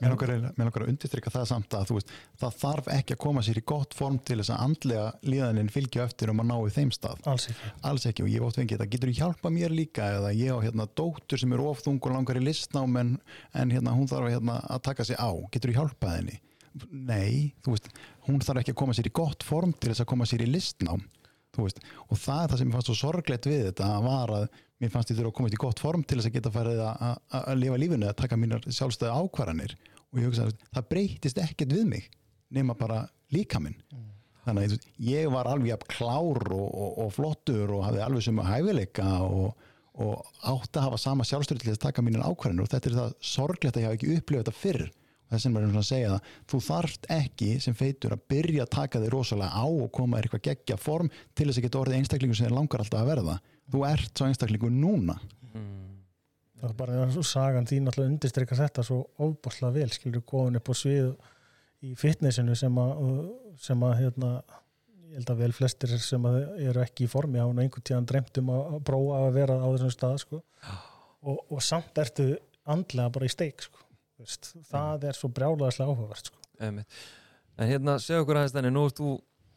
Mér langar, að undirstrykka það samt að þú veist, það þarf ekki að koma sér í gott form til þess að andlega líðanin fylgja eftir um að ná í þeim stað. alls ekki Alls ekki og ég oft fengið þetta, getur þú hjálpa mér líka eða ég á hérna dóttur sem er ofþung og langar í listnám en, en hérna hún þarf hérna, að taka sig á, getur þú hjálpað henni? Nei, þú veist, hún þarf ekki að koma sér í gott form til þess að koma sér í listnám. Veist, og það er það sem mér fannst svo sorglegt við þetta var að mér fannst ég þurfa að komast í gott form til þess að geta farið að, lifa lífinu að taka mínar sjálfstæði ákvarðanir. Og ég hugsa að það breytist ekkert við mig nema bara líka minn. Þannig að ég var alveg klár og, og, og flottur og hafði alveg sem að hæfileika og, og átti að hafa sama sjálfstöru til þess að taka mínar ákvarðanir. Og þetta er það sorglegt að ég hafa ekki upplifað þetta fyrr þess vegna er svona að segja það þú þarft ekki sem feitur að byrja að taka þig rosalega á og koma þér eitthvað geggja form til þess að geta orðið einstaklingu sem þér langar alltaf að verða þú ert svo einstaklingu núna það er bara svo sagan þín alltaf undirstrykkar þetta svo ofbúrslega vel skilur góðin upp á svið í fitnessinu sem að, sem að hérna, ég held að vel flestir sem að eru ekki í formi á einhvern tíðan dremt um að að prófa að vera á þessum stað sko. og, og samt ertu andlega bara í steik sko. Veist, það er svo brjálaðislega áhugavert sko. En hérna, segja okkur aðeins þannig, nú ert þú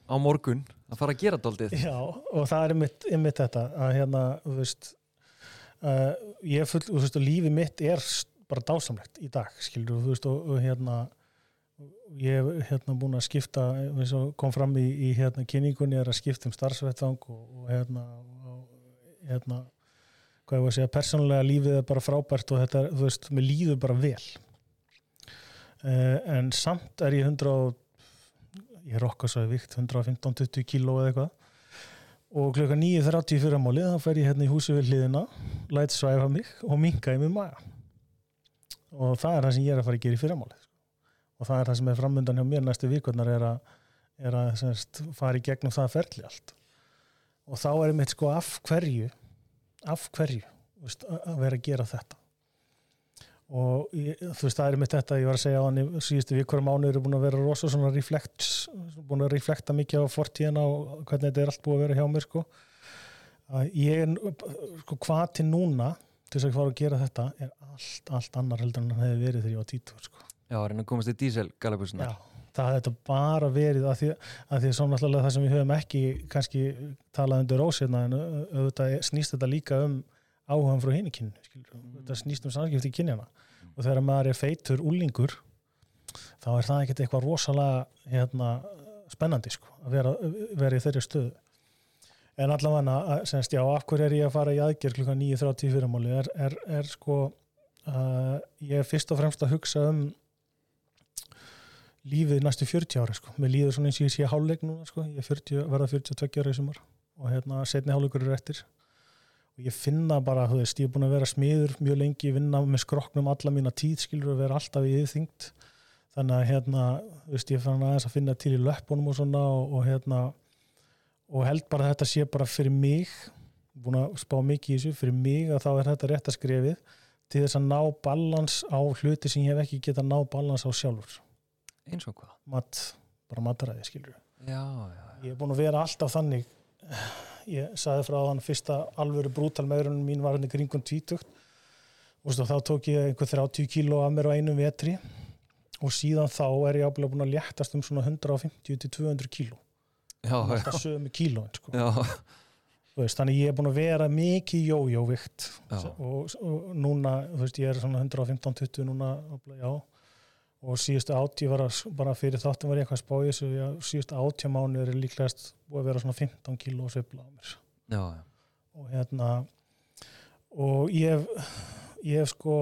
á morgun að fara að gera daldið Já, og það er einmitt, einmitt þetta að hérna, þú veist uh, ég er full, þú veist, og lífi mitt er bara dásamlegt í dag, skilur þú veist, og, og hérna ég hef hérna búin að skipta eins og kom fram í, í hérna kynningunni er að skipta um starfsvettvang og, og hérna og, hérna hvað ég var að segja, persónulega lífið er bara frábært og þetta, þú veist, mér líður bara vel en samt er ég 100 og ég rokka svo í vikt 115-20 kíló eða eitthvað. Og klukka 9.30 fyrir málið þá fer ég hérna í húsi við hliðina læt svæfa mig og minka í mig maga. Og það er það sem ég er að fara að gera í fyrramálið sko. og það er það sem er framöndan hjá mér næstu vikurnar er að, er að semst, fara í gegnum það ferli allt. Og þá er mitt sko af hverju af hverju veist, að að vera að gera þetta og ég, þú veist það er mitt þetta ég var að segja á hann í síðustu vikur mánu eru búin að vera rosa svona reflect búin að reflekta mikið á fortíðina og hvernig þetta er allt búið að vera hjá mér sko að ég sko hvað til núna til þess að fara að gera þetta er allt, allt annar heldur en hann hefði verið þegar ég var títur sko. Já, að reyna að komast í dísel galabusuna Já, það hefði þetta bara verið að því að því að svo náttúrulega það sem við höfum ekki kannski talað undir ósirna en au- auðvitað snýst þetta líka um áhugan frá hinni kynni þetta snýst um samskipti kynjana og þegar maður er feitur úlingur þá er það ekkert eitthvað rosalega hérna, spennandi sko, að vera, vera í þeirri stöðu. En allavega semst, já, af hverju er ég að fara í aðgerð klukkan 9.30 fyrirmáli er, er, er sko uh, ég er fyrst og fremst að hugsa um lífið næstu 40 ára sko. mér líður svona eins og ég sé háluleik núna sko. ég er 40, verða 42 ára í sumar. Og hérna setni háluleikur eru eftir og ég finna bara, þú veist, ég er búin að vera smiður mjög lengi, vinna með skroknum alla mína tíð, skilur að vera alltaf í yðþyngt þannig að hérna, þú veist, ég fann aðeins að finna til í löppunum og svona og, og hérna og held bara þetta sé bara fyrir mig búin að spá mikið í þessu, fyrir mig að þá er þetta rétt að skrefið til þess að ná balans á hluti sem ég hef ekki getað ná balans á sjálfur. Eins og hvað? mat, bara mataræði skilur Já, já, ég er búin að vera alltaf þannig ég saði frá þann fyrsta alvöru brútal meðurinn mín var henni kringum tvítugt. Og þá tók ég einhver 30 kíló af mér á einum vetri. Og síðan þá er ég ábúinlega búin að léttast um svona 150-200 kíló. Já, alltaf sömu kílóin sko. veist, þannig ég er búin að vera mikið jójóvikt. Og, og núna, veist, ég er svona 115-20 núna, já og síðustu átti var að, bara fyrir þáttum var ég eitthvað að spá í þessu, já, síðustu átti mánu er líklegast búið að vera svona 15 kíló sveifla á mér já, já. og hérna og ég hef, ég hef sko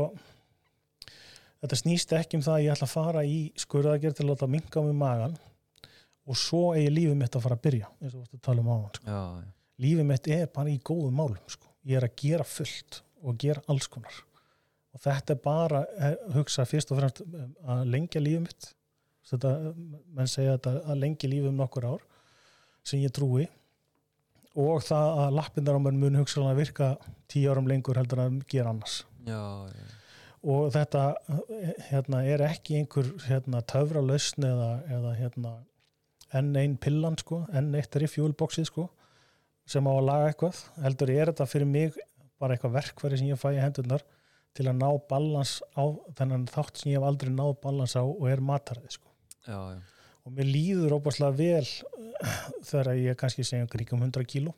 þetta snýst ekki um það að ég ætla að fara í skurðagerð til að láta minka um magan og svo eigi lífið mitt að fara að byrja eins og þú varst að tala um á hann sko. lífið mitt er bara í góðum málum sko. ég er að gera fullt og gera alls konar og þetta er bara eh, hugsa fyrst og fremst um að lengja lífið mitt. Þetta, menn segja þetta að lengja lífið um nokkur ár sem ég trúi. Og það að lappindar á mér mun hugsaðan að virka tíu árum lengur heldur að gera annars. Já, já. og þetta eh, hérna, er ekki einhver hérna, töfra lausn eða, eða hérna, enn einn pillan sko, enn eitt er í fjúlboksið sko, sem á að laga eitthvað. Heldur er þetta fyrir mig bara eitthvað verkværi sem ég fæ í hendurnar til að ná balans á þennan þátt sem ég hef aldrei náð balans á og er mataræði sko. já, já. og mér líður óbúrslega vel þegar ég kannski segja kringum 100 kíló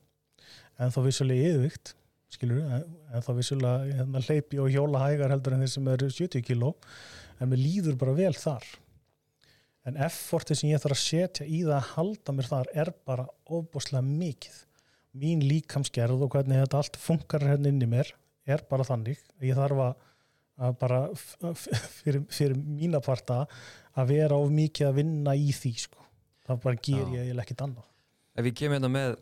en þá vissulega yfirvikt skilur, en, þá vissulega hérna, hleypi og hjóla hægar heldur en þeir sem eru 70 kíló en mér líður bara vel þar en effortið sem ég þarf að setja í það að halda mér þar er bara óbúrslega mikið mín líkamsgerð og hvernig þetta allt funkar hérna inn í mér er bara þannig ég þarf að, bara fyrir, fyrir mína parta að vera of mikið að vinna í því sko. það bara ger Já. ég eiginlega ekkit annað ef við kemur hérna með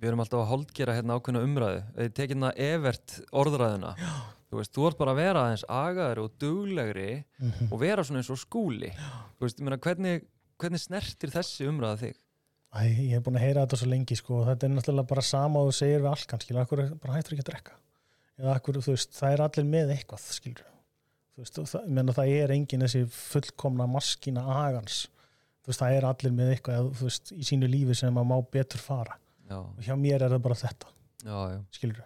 við erum alltaf að holdgera hérna ákveðna umræðu við tekið hérna evert orðræðuna þú veist, þú ert bara að vera aðeins agaður og duglegri og vera svona eins og skúli þú veist, ég meina, hvernig, hvernig snertir þessi umræða þig? Æ, ég hef búin að heyra þetta svo lengi sko. þetta er náttúrulega bara sama og þú segir við allt kannski, akkur er bara hættur ekki að drekka eða akkur, þú veist, það er allir með eitthvað skilur þú veist, það, ég meina, það er engin þessi fullkomna maskína agans, þú veist, það er allir með eitthvað, eða, þú veist, í sínu lífi sem að má betur fara. Já, og hjá mér er það bara þetta já, skilur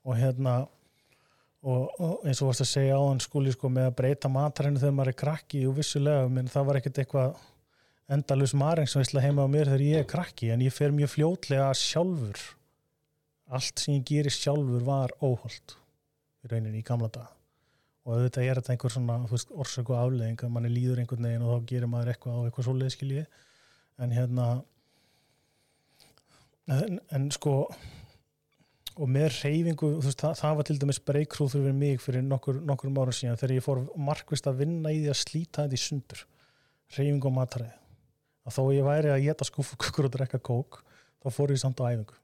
og hérna og, og eins og varst að segja á hann skúli sko með að breyta matarinu þegar maður er krakki og vissulega, menn það var ekkert eitthvað endalus maringsveisla heima á mér þegar ég er krakki en ég fer mjög fljótlega sjálfur allt sem ég gerir sjálfur var óholt í rauninni í gamla dag og auðvitað er þetta einhver svona veist, orsök og afleðing að manni líður einhvern veginn og þá gerir maður eitthvað og eitthvað svoleið skilji en hérna en, en sko og með reyfingu, það, það var til dæmis breykkrúð fyrir mig fyrir nokkur, nokkur ára síðan þegar ég fór markvist að vinna í því að slíta þetta í sundur reyfingu og mataræði. Að þó ég væri að geta skúfukökur og drekka kók þá fór ég samt á æfingu.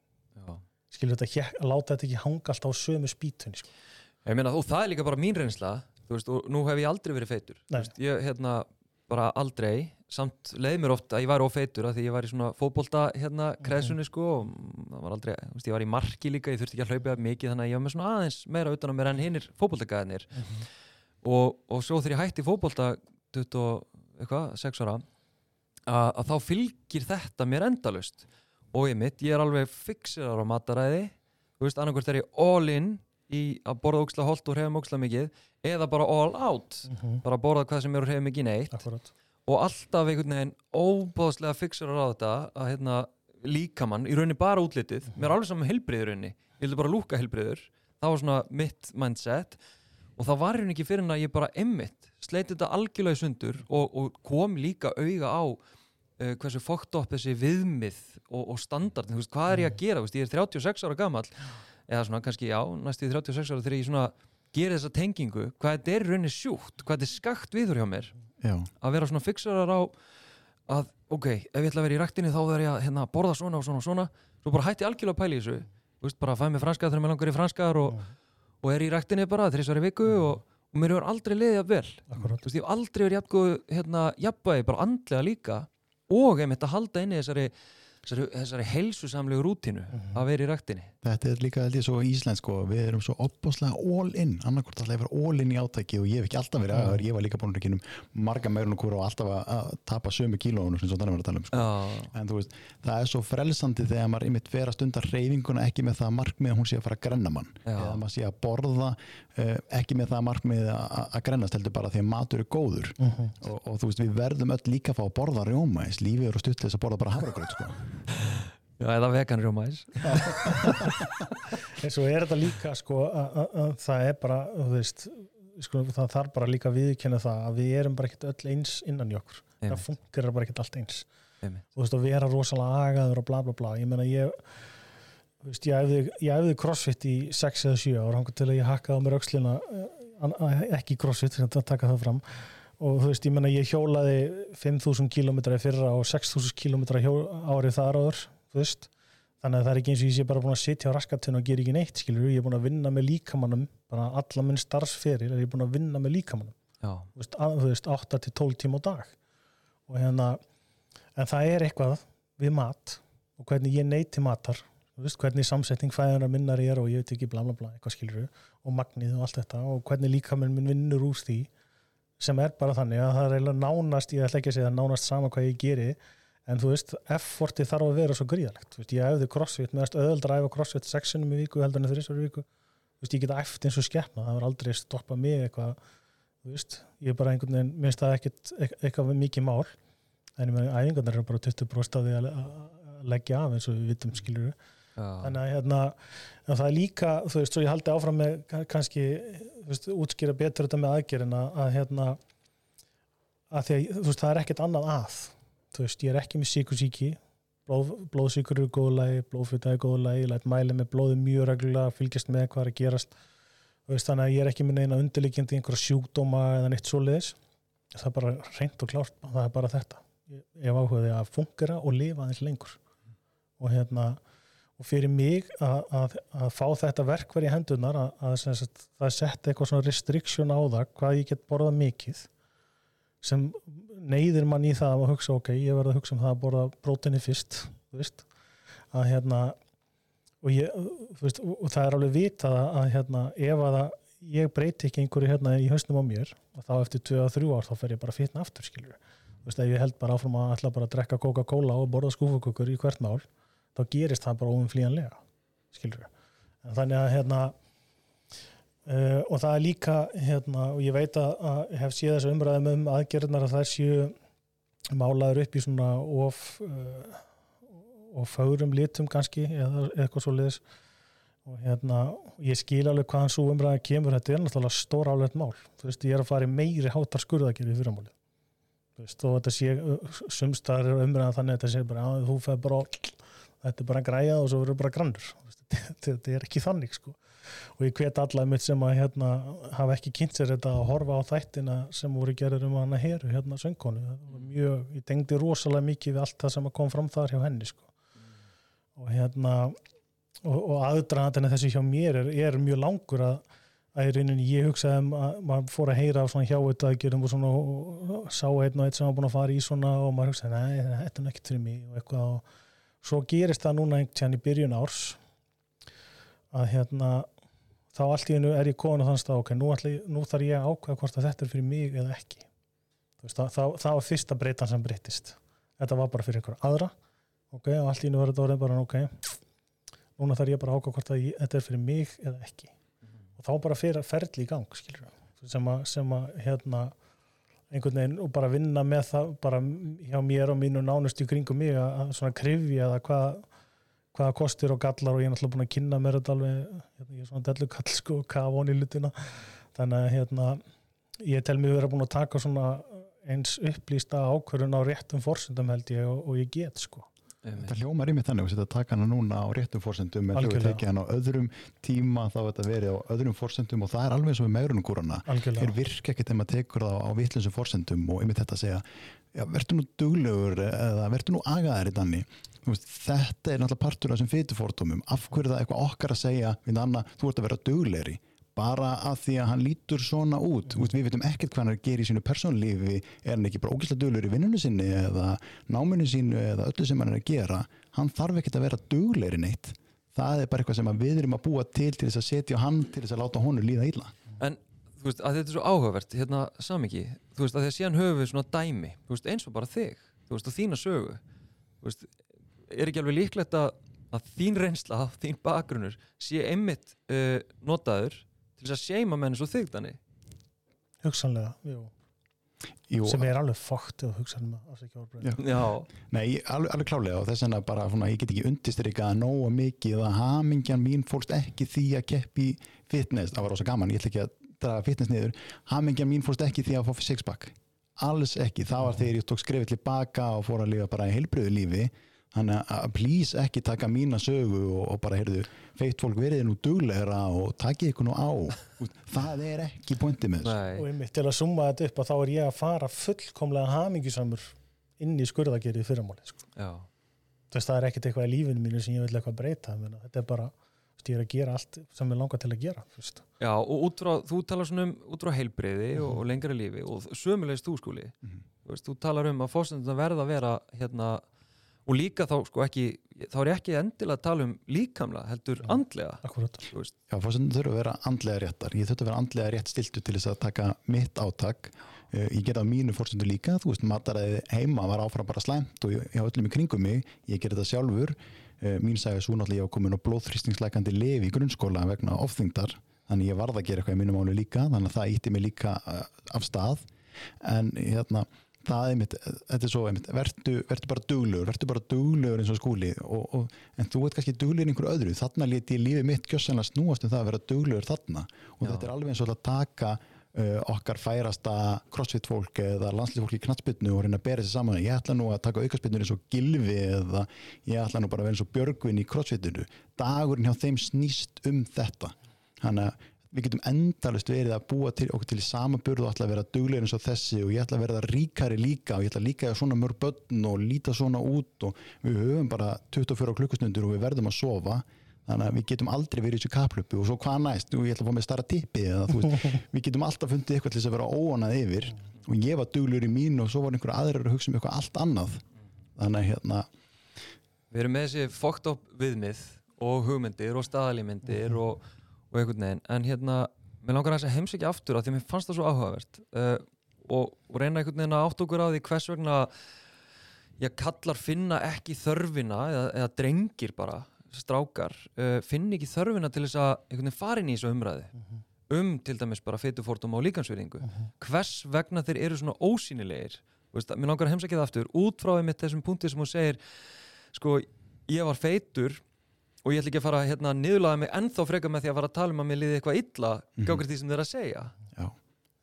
Skilur þetta, hér, að láta þetta ekki hanga alltaf á sömu spýtunni sko. Ég meina, og það er líka bara mín reynsla þú veist, og nú hef ég aldrei verið feitur. Veist, ég, hérna, bara aldrei samt leið mér oft að ég væri ófeitur af því ég var í svona fótbolta hérna kreðsunni sko og það var aldrei, þú veist, ég var í marki líka ég þurfti ekki að hlaupa mikið þannig að ég var með svona aðeins meira utan á mér en hinnir fótboltagæðinir og, og svo þegar ég hætti fótbolta 20 og eitthvað, 6 ára að, að þá fylgir þetta mér endalust og ég mitt, ég er alveg fixerar á mataræði. Þú veist, annarkvort er ég all in í að borða óksla holt og reyfa óksla mikið eða bara all out. Mhm. bara borða hvað sem er og reyfa mikið neitt. Akkurat. og alltaf einhvern veginn óbáðslega fixerar á þetta að hérna, líkamann, í rauninni bara útlitið mér er alveg saman heilbrið í rauninni. Ég vildi bara lúka heilbriður, það var svona mitt mindset. Og það var rauninni ekki fyrir en að ég bara emmitt, sleiti þetta algjörlega sundur og, og kom líka auga á uh, hversu fókt upp þessi viðmið og, og standard, þú veist, hvað er ég að gera, þú veist, ég er 36 ára gamall. Eða svona kannski, já, næstu í 36 ára þegar ég svona gerir þessa tengingu hvað þetta er rauninni sjúkt, hvað þetta er skakt viður hjá mér. Já, að vera svona fixerar á að, ok, ef ég ætla að vera í ræktinni þá verð ég að hérna, borða svona og svona og svona. Svo bara hætti algjörlega í þessu. Veist, bara að fæ mig franskar þegar mér langar í franskar og, og er í ræktinni bara þrísvar í viku og, og mér hefur aldrei liðið að vel. Akkurat. Þú veist, ég hef aldrei verið jafngóð hérna, bara andlega líka og einmitt að halda inni þessari þessari, þessari heilsusamlegu rútínu að vera í ræktinni þetta er líka held ég svo íslensk sko, við erum svo opbáslega all in annarkvort alltaf að vera all in í átæki og ég hef ekki alltaf verið aðeins, ég var líka búin að kynum marga meirun og kúra og alltaf að, tapa sömu kílóunum sem svo þannig var að tala um sko. Já, en þú veist, það er svo frelsandi þegar maður einmitt fer að stunda reyfinguna ekki með það markmið að hún sé að fara að grenna mann Já. eða maður sé að borða uh, ekki með það markmið að, að grennast heldur bara því að matur er góður Mhm. og, og þú veist, við verðum öll líka að fá að borða rjóma eins lífið er og stutt til þess að borða bara hafragröð sko. já eða vegan rjómaðis en svo er þetta líka sko að, að, að það er bara þú veist, sko, það þarf bara líka að viðkynna það að við erum bara ekkert öll eins innan í okkur. Það Einmitt. funkar bara ekkert allt eins. Einmitt. þú veist að vera rosalega agaður og bla bla bla. Ég meina ég þú veist, ég æfði, ég æfði crossfit í 6 eða 7 ára hangur til að ég hakkaði á mér öxlina eh, ekki crossfit, sem að taka það fram. Og þú veist, ég menna ég hjólaði 5.000 km fyrra og 6.000 km árið þar áður veist, þannig að það er ekki eins og ég sé bara búin að sitja á raskatun og gera ekki neitt skilur, ég er búin að vinna með líkamannum bara alla minn starfsferil er ég búin að vinna með líkamannum veist, að, þú veist 8 til 12 tíma á dag. Og hérna en það er eitthvað við mat og hvernig ég neyti matar. Veist, hvernig samsetning fæðunar minnar er og ég veit ekki bla bla bla, eitthvað skilur og magnið og allt þetta og hvernig líkaminn minn vinnur úr því sem er bara þannig að það er nánast, ég ætla ekki að segja nánast sama hvað ég geri en þú veist, efforti þarf að vera svo gríðalegt þú veist, ég æfði crossfit, meðast öðuldra að æfa crossfit sexunum í viku heldur en þrísvar í viku. Þú veist, ég geta æft eins og skeppna, það var aldrei stoppað mig eitthvað, þú veist. Ég er bara einhvern veginn, minnst það ekkit eit- eitthvað mikið mál, en ég með æfingarnar eru bara 20% af því að leggja af eins og við vitum skilur já, þannig að hérna, það er líka þú veist, svo ég haldi áfram með ka- kannski, þú veist, útskýra betur þetta með aðgerðin að, að hérna að því að, þú veist, það er ekkert annað að þú veist, ég er ekki með síkusíki blóð, blóðsíkur eru góðu lagi blóðfita er góðu lagi, ég læt mæli með blóði mjög reglulega, fylgjast með hvað er að gerast. Veist, þannig að ég er ekki með neina undirlíkjandi einhverja sjúkdóma eða neitt svoleiðis. Það er bara reynd og klárt það er bara þetta, ég, hef áhugaði að fungera og lifa aðeins lengur. Og hérna og fyrir mig að, að, að fá þetta verkvar í hendunar að, að það setja eitthvað svona restriction á það hvað ég get borðað mikið sem neyðir mann í það að hugsa ok, ég verð að hugsa um það að borða próteinni fyrst þú veist að hérna og, ég, veist, og, það er alveg vitað að, hérna, ef að ég breyti ekki einhverju hérna í hausnum á mér og þá eftir 2-3 ár þá fer ég bara fitna aftur skilur þú veist, ef ég held bara áfram að ætla bara að drekka Coca-Cola og borða skúfukökur í hvert mál þá gerist það bara óumflýjanlega skilur en þannig að hérna uh, og það er líka hérna, og ég veit að, að hef séð þessu umræðum um aðgerðnar að þær séu málaður upp í svona of uh, og fögrum litum kannski eða eitthvað svo liðis og hérna, ég skil alveg hvaðan svo umræða kemur, þetta er náttúrulega stór álegt mál, þú veist, ég er að fara í meiri hátar skurðagerði fyrir máli þú veist, og þetta sé, sumstaðar er umræða þannig að þetta sé bara, að þú feð bara þetta er bara græjað og svo verður bara grannur. Þetta er ekki þannig sko og ég hvet alla mitt sem að hérna hafa ekki kynnt sér þetta að horfa á þættina sem voru gerir um hana heru hérna söngkonu, var mjög ég tengdi rosalega mikið við allt það sem kom fram þar hjá henni sko. Og hérna og, og aðdraðan þessi hjá mér er, er mjög langur að, að rauninni ég hugsaði um að maður fór að heyra af svona hjáutaðgjörum og svona og, sá einn og einn sem var búin að fara í svona og maður hugsaði, nei, þetta er ekki fyrir mig og eitthvað. Og svo gerist það núna einhvern tíðan í byrjun árs að hérna þá allt í hennu er ég komin á þann stað ok, nú, ég- nú þarf ég að ákveða hvort að þetta er fyrir mig eða ekki. Veist, það, það, það var fyrsta breytan sem breytist þetta var bara fyrir einhver aðra. Ok, og allt í hennu þetta orðið bara ok, núna þarf ég bara að ákveða hvort að ég, þetta er fyrir mig eða ekki. Og þá bara fyrir ferli í gang skilur sem að, sem að hérna einhvern veginn og bara vinna með það bara hjá mér og mínu nánustu kringum mig að svona krifja það hvað hvaða kostir og gallar og ég er náttúrulega búin að kynna mér þetta alveg, hérna, ég er svona dellukall sko, kafa hon í lutina þannig að hérna, ég tel mig vera búin að taka svona eins upplýsta ákvörðun á réttum forsendum held ég og, og ég get sko. Það hljómar í mig þannig, þú setja að taka hana núna á réttum fórsendum, en þú Algjörlega. tekið hana á öðrum tíma, þá er þetta verið á öðrum fórsendum og það er alveg eins og með megrunungúrana. Þeir algjörlega, virka ekkert þegar maður tekur það á vitlinsum fórsendum og einmitt þetta að segja, verður nú duglegur eða verður nú agaðar í danni. Veist, þetta er náttúrulega partur af þessum fytufórtumum. Af hverju er það eitthvað okkar að segja anna, þú ert að vera duglegri? Bara að því að hann lítur svona út. Mm. við veitum ekkert hvað hann er gera í sínu persónlífi er hann ekki bara ógæslega duglegur í vinnunni sinni eða náminu sínu eða öllu sem hann er að gera? Hann þarf ekkert að vera duglegri neitt. Það er bara eitthvað sem við erum að búa til til þess að setja hann til þess að láta honum líða illa. En þú veist, að þetta er svo áhugavert hérna samingi, þú veist, að því að síðan höfum við svona dæmi, þú veist, eins og bara þig þú veist, og þína sögu. Veist, er ekki alveg líklegt að, að þín reynsla, þín bakgrunnur sé einmitt uh, notaður til þess að seima menn eins og þig þannig hugsanlega jú. Jú, sem er alveg fókt og hugsanlega afsækja orðbreyð Já. Já, Nei, alveg, alveg klálega og þess vegna bara svona, ég get ekki undistrykað að nóga mikið að hamingjan mín fólst ekki því að keppi fitness, það var rosa gaman, ég ætla ekki að draga fitness niður, hamingjan mín fólst ekki því að fá sixpack, alls ekki. Það var þegar ég tók skrefið til baka og fór að lifa bara í heilbröðu lífi þannig að- please ekki taka mína sögu og, og bara heyrðu feitt fólk verið nú duglegra og takið ykkur nú á Þú veist, það er ekki pointi með þessu og einmitt til að summa þetta upp að þá er ég að fara fullkomlega hamingisamur inn í skurðagerið fyrramáli sko. já, Þess, það er ekkert eitthvað í lífinu mínu sem ég vil eitthvað breyta Menna, þetta er bara, þú veist, ég er að gera allt sem ég langar til að gera þú veist. já, og út frá, þú talar svona um út frá heilbreyði og, Mhm. og lengri lífi og sömulegist þú skúli Mhm. þú, veist, þú talar um að fórsenduna verða að vera hérna, og líka þá sko ekki þá er ekki endilega að tala um líkamlega heldur Mhm. andlega Akkurat. þú veist, Já, fórsendin þurfa að vera andlega réttar. Ég þurfa að vera andlega rétt stiltu til þess að taka mitt átak. Uh, Ég gerði á mínu fórsendu líka, þú veist, mataræði heima var áfram bara slæmt og ég, hafa öllum í kringum mig, ég gerði það sjálfur. Uh, Mín sagði svo náttúrulega ég var komin á blóðþrýstingslækandi lif í grunnskóla vegna ofþyngdar, þannig ég varð að gera eitthvað í mínu máli líka, þannig að það ítti mig líka uh, af stað. En hérna, það er mitt, þetta er svo einmitt, vertu, vertu bara duglegur, vertu bara duglegur eins og skúli og, og, en þú ert kannski duglegur í einhverju öðru, þarna leti ég lífið mitt gjössanlega snúast um það að vera duglegur þarna. Og Já. þetta er alveg eins og að taka uh, okkar færasta crossfit fólk eða landslið í knatsbytnu og reyna að bera sér saman. Ég ætla nú að taka aukarspytnur eins og gilfi eða ég ætla nú bara að vera eins og björgvin í crossfitinu. Dagurinn hjá þeim snýst um þetta. Þannig að við getum endalust verið að búa til okkur til í sama burð og ætla að vera duglegir eins og þessi og ég ætla að vera ríkari líka og ég ætla líka að svona mörg börn og líta svona út og við höfum bara 24 klukkustundur og við verðum að sofa. Þannig að við getum aldrei verið í þessu kaplöpu og svo hvað næst, og ég ætla að fá með starra tippi eða þú veist, við getum alltaf fundið eitthvað til þess að vera óanað yfir og ég var duglegur í mín og svo var einhver aðrir að hugsa um eitthvað allt annað. Þannig að hérna, við erum með þessi fucked up viðmið og hugmyndir og staðalímyndir og, og einhvern veginn en hérna, mér langar að heimsækja aftur af því að mér fannst það svo áhugavert uh, og, og reyna einhvern veginn að átt okkur á því hvers vegna ég kallar finna ekki þörfina eða, eða drengir bara strákar, uh, finn ekki þörfina til þess að einhvern veginn fara inn í þessu umræði um til dæmis bara feitufórtum og líkansverðingu hvers vegna þeir eru svona ósýnilegir? Mér langar að heimsækja það aftur út frá einmitt þessum punkti sem hún segir sko, ég var feitur og ég ætla ekki að fara hérna niðurlaða mig ennþá freka með því að fara að tala um að mér liði eitthvað illa mm Mhm. því sem þeir eru að segja. Já.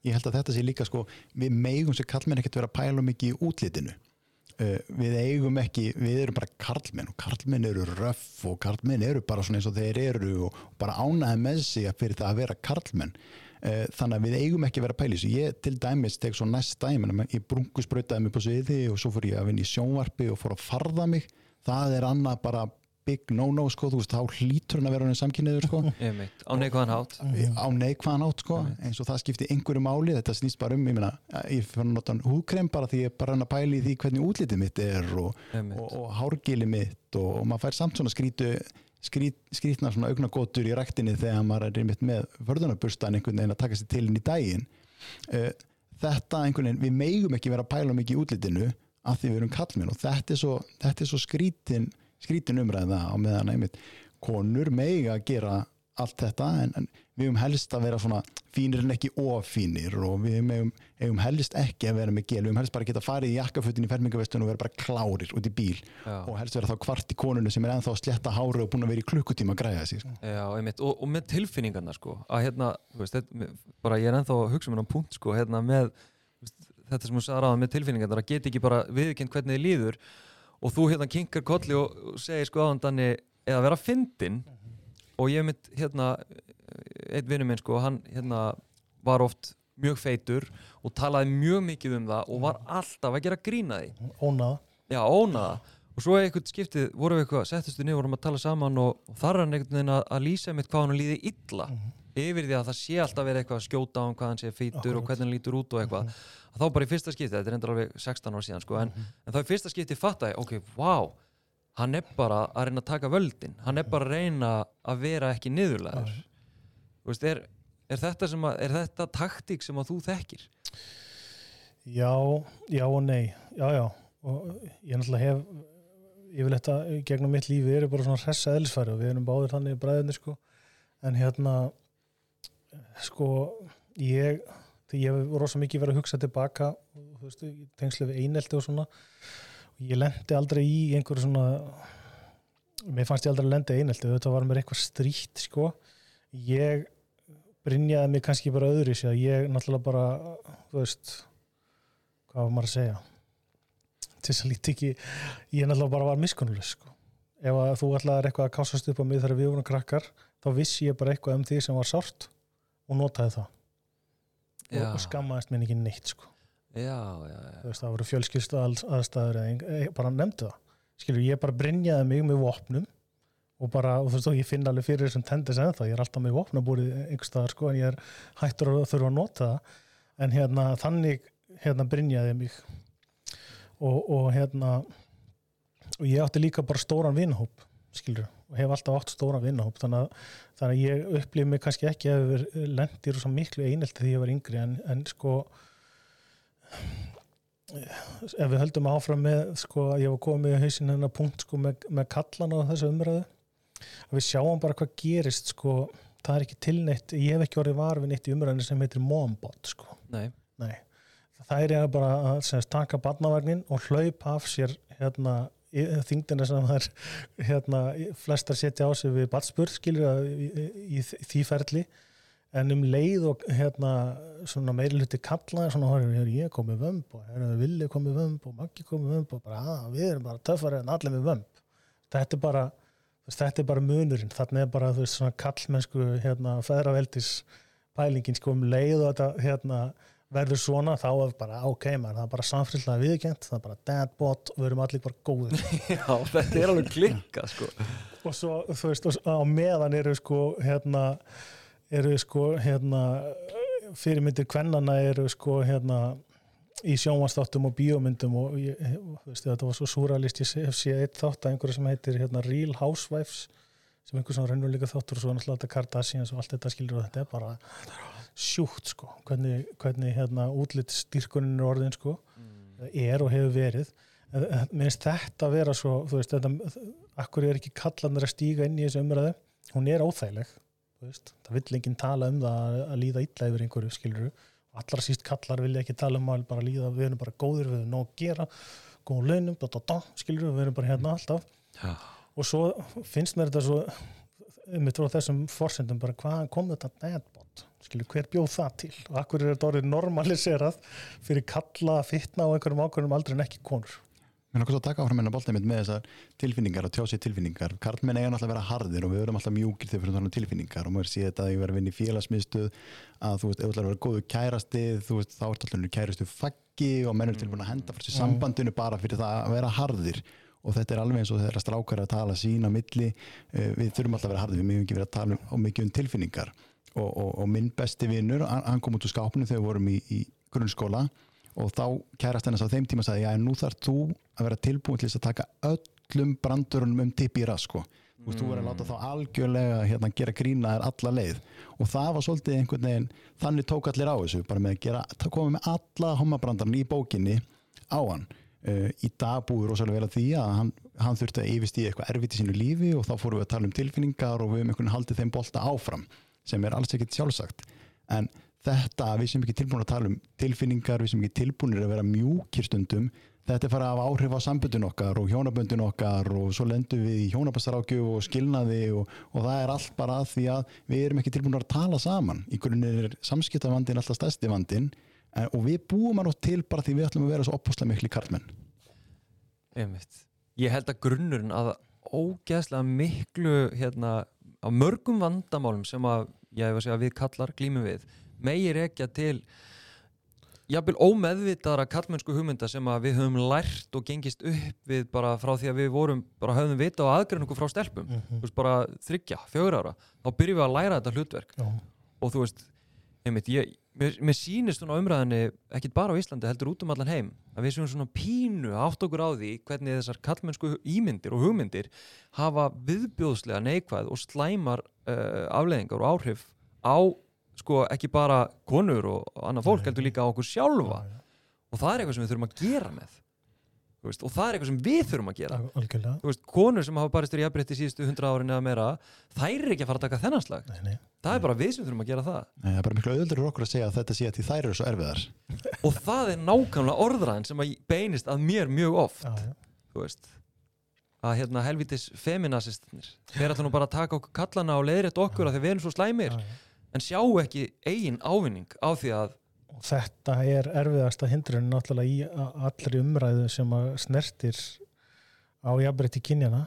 Ég held að þetta sé líka sko, við megum sem kallmenn ekkert vera að pæla mikið í útlitinu. Uh, við eigum ekki, við erum bara karlmenn og karlmenn eru röff og karlmenn eru bara svona eins og þeir eru og bara ánaði með sig að fyrir það að vera karlmenn. Uh, þannig að við eigum ekki að vera að pæla þessu. Ég til dæmis tek svo næst dæmi ég brungusbrautaði mig på sviði og svo fór ég að vinna í sjónvarpi og fór að farða mig. Það er annað bara big no-no sko, þú veist, þá hlýtur hann að vera hann samkynniður sko. Einmitt, á neikvæðan hátt. Á neikvæðan átt sko, eins og það skipti einhverju máli, þetta snýst bara um ég, meina, ég fyrir að nota húkrem bara því ég er bara hann að pæla í því hvernig útlitið mitt er og, einmitt, og, og hárgili mitt og, og maður fær samt svona skrítu skrít, skrítna svona augnagótur í ræktinni þegar maður er einmitt með förðunaburstan einhvern veginn að taka sér til inn í daginn. Uh, þetta einhvern veginn, við megum ekki vera að pæla mikið í útlitinu af því við erum kallmenn og þetta er svo, þetta er svo skrítin, skrítin umræða á meðan einmitt konur mega að gera allt þetta en, en við höfum helst að vera svona fínir en ekki ofínir og við höfum, höfum helst ekki að vera með gel. Við höfum helst bara að geta farið í jakkafutin í fermingavestun og vera bara klárir út í bíl já, og helst vera þá kvart í konunu sem er ennþá að sletta hári og búin að vera í klukkutíma að græða sig sko. já, einmitt. Og, og með tilfinningarna sko, að hérna, veist, þetta, bara ég er ennþá að hugsa mér á punkt sko, hérna með veist, þetta sem þú sagði ráðan með tilfinningarna að geta ekki bara viðkynnt hvernig þið líður og þú hérna kinkar kolli og, segir sko áðan danni eða vera fyndin og ég mitt hérna einn vinnu minn sko, hann hérna var oft mjög feitur og talaði mjög mikið um það og var alltaf að gera grína því. Ónaða já, ónaða og svo eitthvað skiptið, vorum við eitthvað, settustu niður vorum að tala saman og, og þar er hann einhvern veginn að, að lýsa mitt hvað hann líði illa. Yfir því að það sé alltaf verið eitthvað að skjóta á hann hvað hann sé feitur og hvernig hann lítur út og eitthvað. Að þá bara í fyrsta skipti, þetta er endur alveg 16 ára síðan sko, en, en þá í fyrsta skipti fatta ég, ok, wow hann er bara að reyna að taka völdin. Hann er bara að reyna að vera ekki niðurlegaður þú veist, er, er þetta að, þetta taktík sem að þú þekkir? já, já og nei. Já, já, og ég náttúrulega hef yfirleitt að gegnum mitt lífi eru bara svona hressa eðlisfæri og við erum báðir þannig bræðinni sko. En hérna sko ég ég hef rosa mikið verið að hugsa tilbaka veist, tengslu við einelti og svona. Og ég lendi aldrei í einhverju svona mér fannst ég aldrei að lenda í einelti þetta var mér eitthvað stríkt sko. Ég brinjaði mig kannski bara öðru sér ég náttúrulega bara þú veist hvað var maður að segja? Til þess að líti ekki ég náttúrulega bara var miskunnuleg sko. ef að þú ætlaðir eitthvað að kásast upp á mig þegar við vorum krakkar þá vissi ég bara eitthvað um því sem var sárt og notaði það og, og skammaðist minn ekki neitt sko. já, já, veist, það voru fjölskylstu aðstæður eða ein- e, bara nefndi það. Skilur, ég bara brinjaði mig með vopnum og bara, og þú veist, og ég finn alveg fyrir þessum tendis ennþá, ég er alltaf með vopnabúrið einhvers staðar, sko, en ég er hættur að þurfa að nota það, en hérna þannig, hérna brinjaði mig. Og, og hérna og ég átti líka bara stóran vinahóp skilur, og hef alltaf átt stóran vinahóp þannig að, þannig að ég upplýði mig kannski ekki að við lendir svo miklu einelti því ég var yngri en, en sko ef við höldum áfram með sko að ég var komið í hausin hennar punkt sko með, með kallan á þessu umræðu að við sjáum bara hvað gerist sko það er ekki tilneitt, ég hef ekki orðið var við neitt í umræðinu sem heitir mombot sko Nei. Nei. það er bara að sem sagt, taka barnavagnin og hlaupa af sér hérna þyngdina sem það er hérna, flestar setja á sig við batspurð skilur að í, í, í, því ferli. En um leið og hérna hluti kalla ég kom með vömb og villi kom með vömb og Maggi kom með vömb og bara, að, við erum bara töffari en allir með vömb. Þetta er bara þetta er bara munurinn, þarna er bara þú veist svona kallmennsku hérna feðraveldis pælingin sko um leið og þetta hérna verður svona þá er bara ok man, það er bara samfélaglega viðkjönt það er bara dadbot og við erum allir bara góðir já, þetta er alveg klikka sko. og svo þú veist á meðan eru sko hérna eru sko hérna fyrirmyndir kvennana eru sko hérna í sjónvastáttum og bíómyndum og ég, þú veist, þetta var svo súralist ég sé- hef séð eitt þátt að einhverju sem heitir hérna, Real Housewives sem einhver svona raunveruleika þáttur og svo náttúrulega þetta Kardashians og allt þetta skilur og þetta er bara sjúkt sko hvernig, hvernig hérna útlitt styrkunin er orðin sko er og hefur verið. Finnst þetta að vera svo þú veist, þetta, akkur er ekki kallanir að stíga inn í þessu umræðu, hún er óþægileg þú veist, það vill enginn tala um það að, líða illa yfir einhverju skiluru allra síst kallar vilja ekki tala um að bara líða, við erum bara góðir, við erum nóg að gera góðum launum, da, da, da, skiluru við erum bara hérna alltaf. Já. og svo finnst mér þetta svo mitt frá þessum forsendum bara hvaðan kom þetta dadbot skilur, hver bjóð það til? Og akkur er þetta orðið normaliserað fyrir kalla að fitna á einhverjum ákveðnum aldrei en ekki konur? Mér er okkur að taka áfram hennar boltið mitt með þessar tilfinningar og tjá sér tilfinningar. Karlmenn eiga náttúrulega að vera harðir og við verðum alltaf mjúkir þegar við fyrir þannig tilfinningar. Og maður sé þetta að ég verði að vinna í félagsmiðstöð að þú veist, ef þú ætlar að vera góðu kærasti þú veist, þá ert alltaf kærastu faggi og menn er tilbúin að henda fyrir sér sambandinu bara fyrir það að vera harðir. Og þetta er alveg eins og þegar strákar að tala sín á milli, eh, við þurfum alltaf að vera harðir við mögum ekki vera að tala um, um mikið um tilfinningar og, og, og minn besti vinnur hann, kom út úr skápnum þegar við vorum í, í grunnskóla og þá kærast hennar á þeim tíma sagði, já en nú þarf þú að vera tilbúin til þess að taka öllum brandurunum um tippi í rasko þú veist, þú verður að láta þá algjörlega hérna, gera grína þær alla leið. Og það var svolítið einhvern veginn þannig tók allir á þessu, bara með að gera það komið með alla homabrandarinn í bókinni á hann. Uh, í dag búið rosalega vel að því að hann, hann þurfti að yfirst í eitthvað erfitt í sínu lífi og þá fórum við að tala um tilfinningar og við höfum einhvern veginn haldið þeim bolta áfram sem er alls ekkert sjálfsagt. En þetta, við sem ekki tilbúin að tala um tilfinningar, við sem ekki tilbúinir að vera mjúkir stundum, þetta er fara að hafa áhrif á samböndin okkar og hjónaböndin okkar og svo lendum við í hjónabastarákju og skilnaði og, og það er allt bara að því að við erum ekki tilbúin að tala saman. Í grunninn er samskiptavandin alltaf stærsti vandin en, og við búum hann átt til bara því við ætlum að vera svo opposlega miklu Einmitt. Ég held að grunnurinn að ógeðslega miklu hérna, á mörgum vandamálum sem að, að segja, við kallar glímum við, megir ekki til jafnvel ómeðvitaðra kallmennsku hugmynda sem að við höfum lært og gengist upp við bara frá því að við vorum, bara höfum vita og aðgrein okkur frá stelpum, þú veist, bara þryggja, fjögur ára, þá byrjum við að læra þetta hlutverk. Já. og þú veist, einmitt, ég, mér, mér sýnist svona umræðinni, ekkit bara á Íslandi, heldur út um allan heim, að við séum svona pínu átt okkur á því hvernig þessar kallmennsku ímyndir og hugmyndir hafa viðbjóðslega neikvæð og slæmar uh, afleðingar og áhrif á sko ekki bara konur og annað fólk, heldur líka á okkur sjálfa. Já, já. og það er eitthvað sem við þurfum að gera með veist, og það er eitthvað sem við þurfum að gera. Al- algjörlega. Þú veist, konur sem hafa barist fyrir jafnbreytti síðustu hundra árin eða meira, þær er ekki að fara að taka þennan slag. Nei, nei. það er bara við sem þurfum að gera það. Nei, það er bara miklu auðvöldur okkur að segja að þetta sé að því þær eru svo erfiðar. Og það er nákvæmlega orðræðin sem að beinist að mér mjög oft. Já, já. þú veist að hérna helvitis feminasistinir þeir ætla nú bara að taka okkur kallana og leiðrétt okkur að þeir við erum svo slæmir. Já, já. en sjá ekki eigin ávinning á því að þetta er erfiðasta hindrun náttúrulega í allri umræðu sem að snertir á jafnbreytti kynjana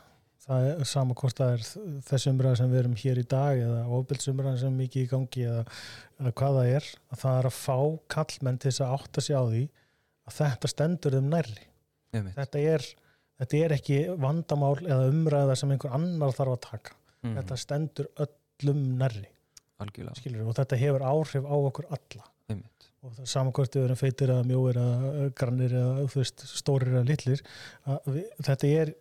það er sama hvort það er þessi umræðu sem við erum hér í dag eða ofbilsumræðu sem mikið í gangi eða, eða hvað það er að það er að fá kallmenn til þess að átta sig á því að þetta stendur þeim nærri. Þetta er, þetta er ekki vandamál eða umræða sem einhver annar þarf að taka. Mhm. þetta stendur öllum nærri. Algjörlega, skilur, og þetta hefur áhrif á okkur alla einmitt. og það er saman hvort við erum feitir eða mjóir eða grannir þú veist, stórir eða litlir að við, þetta er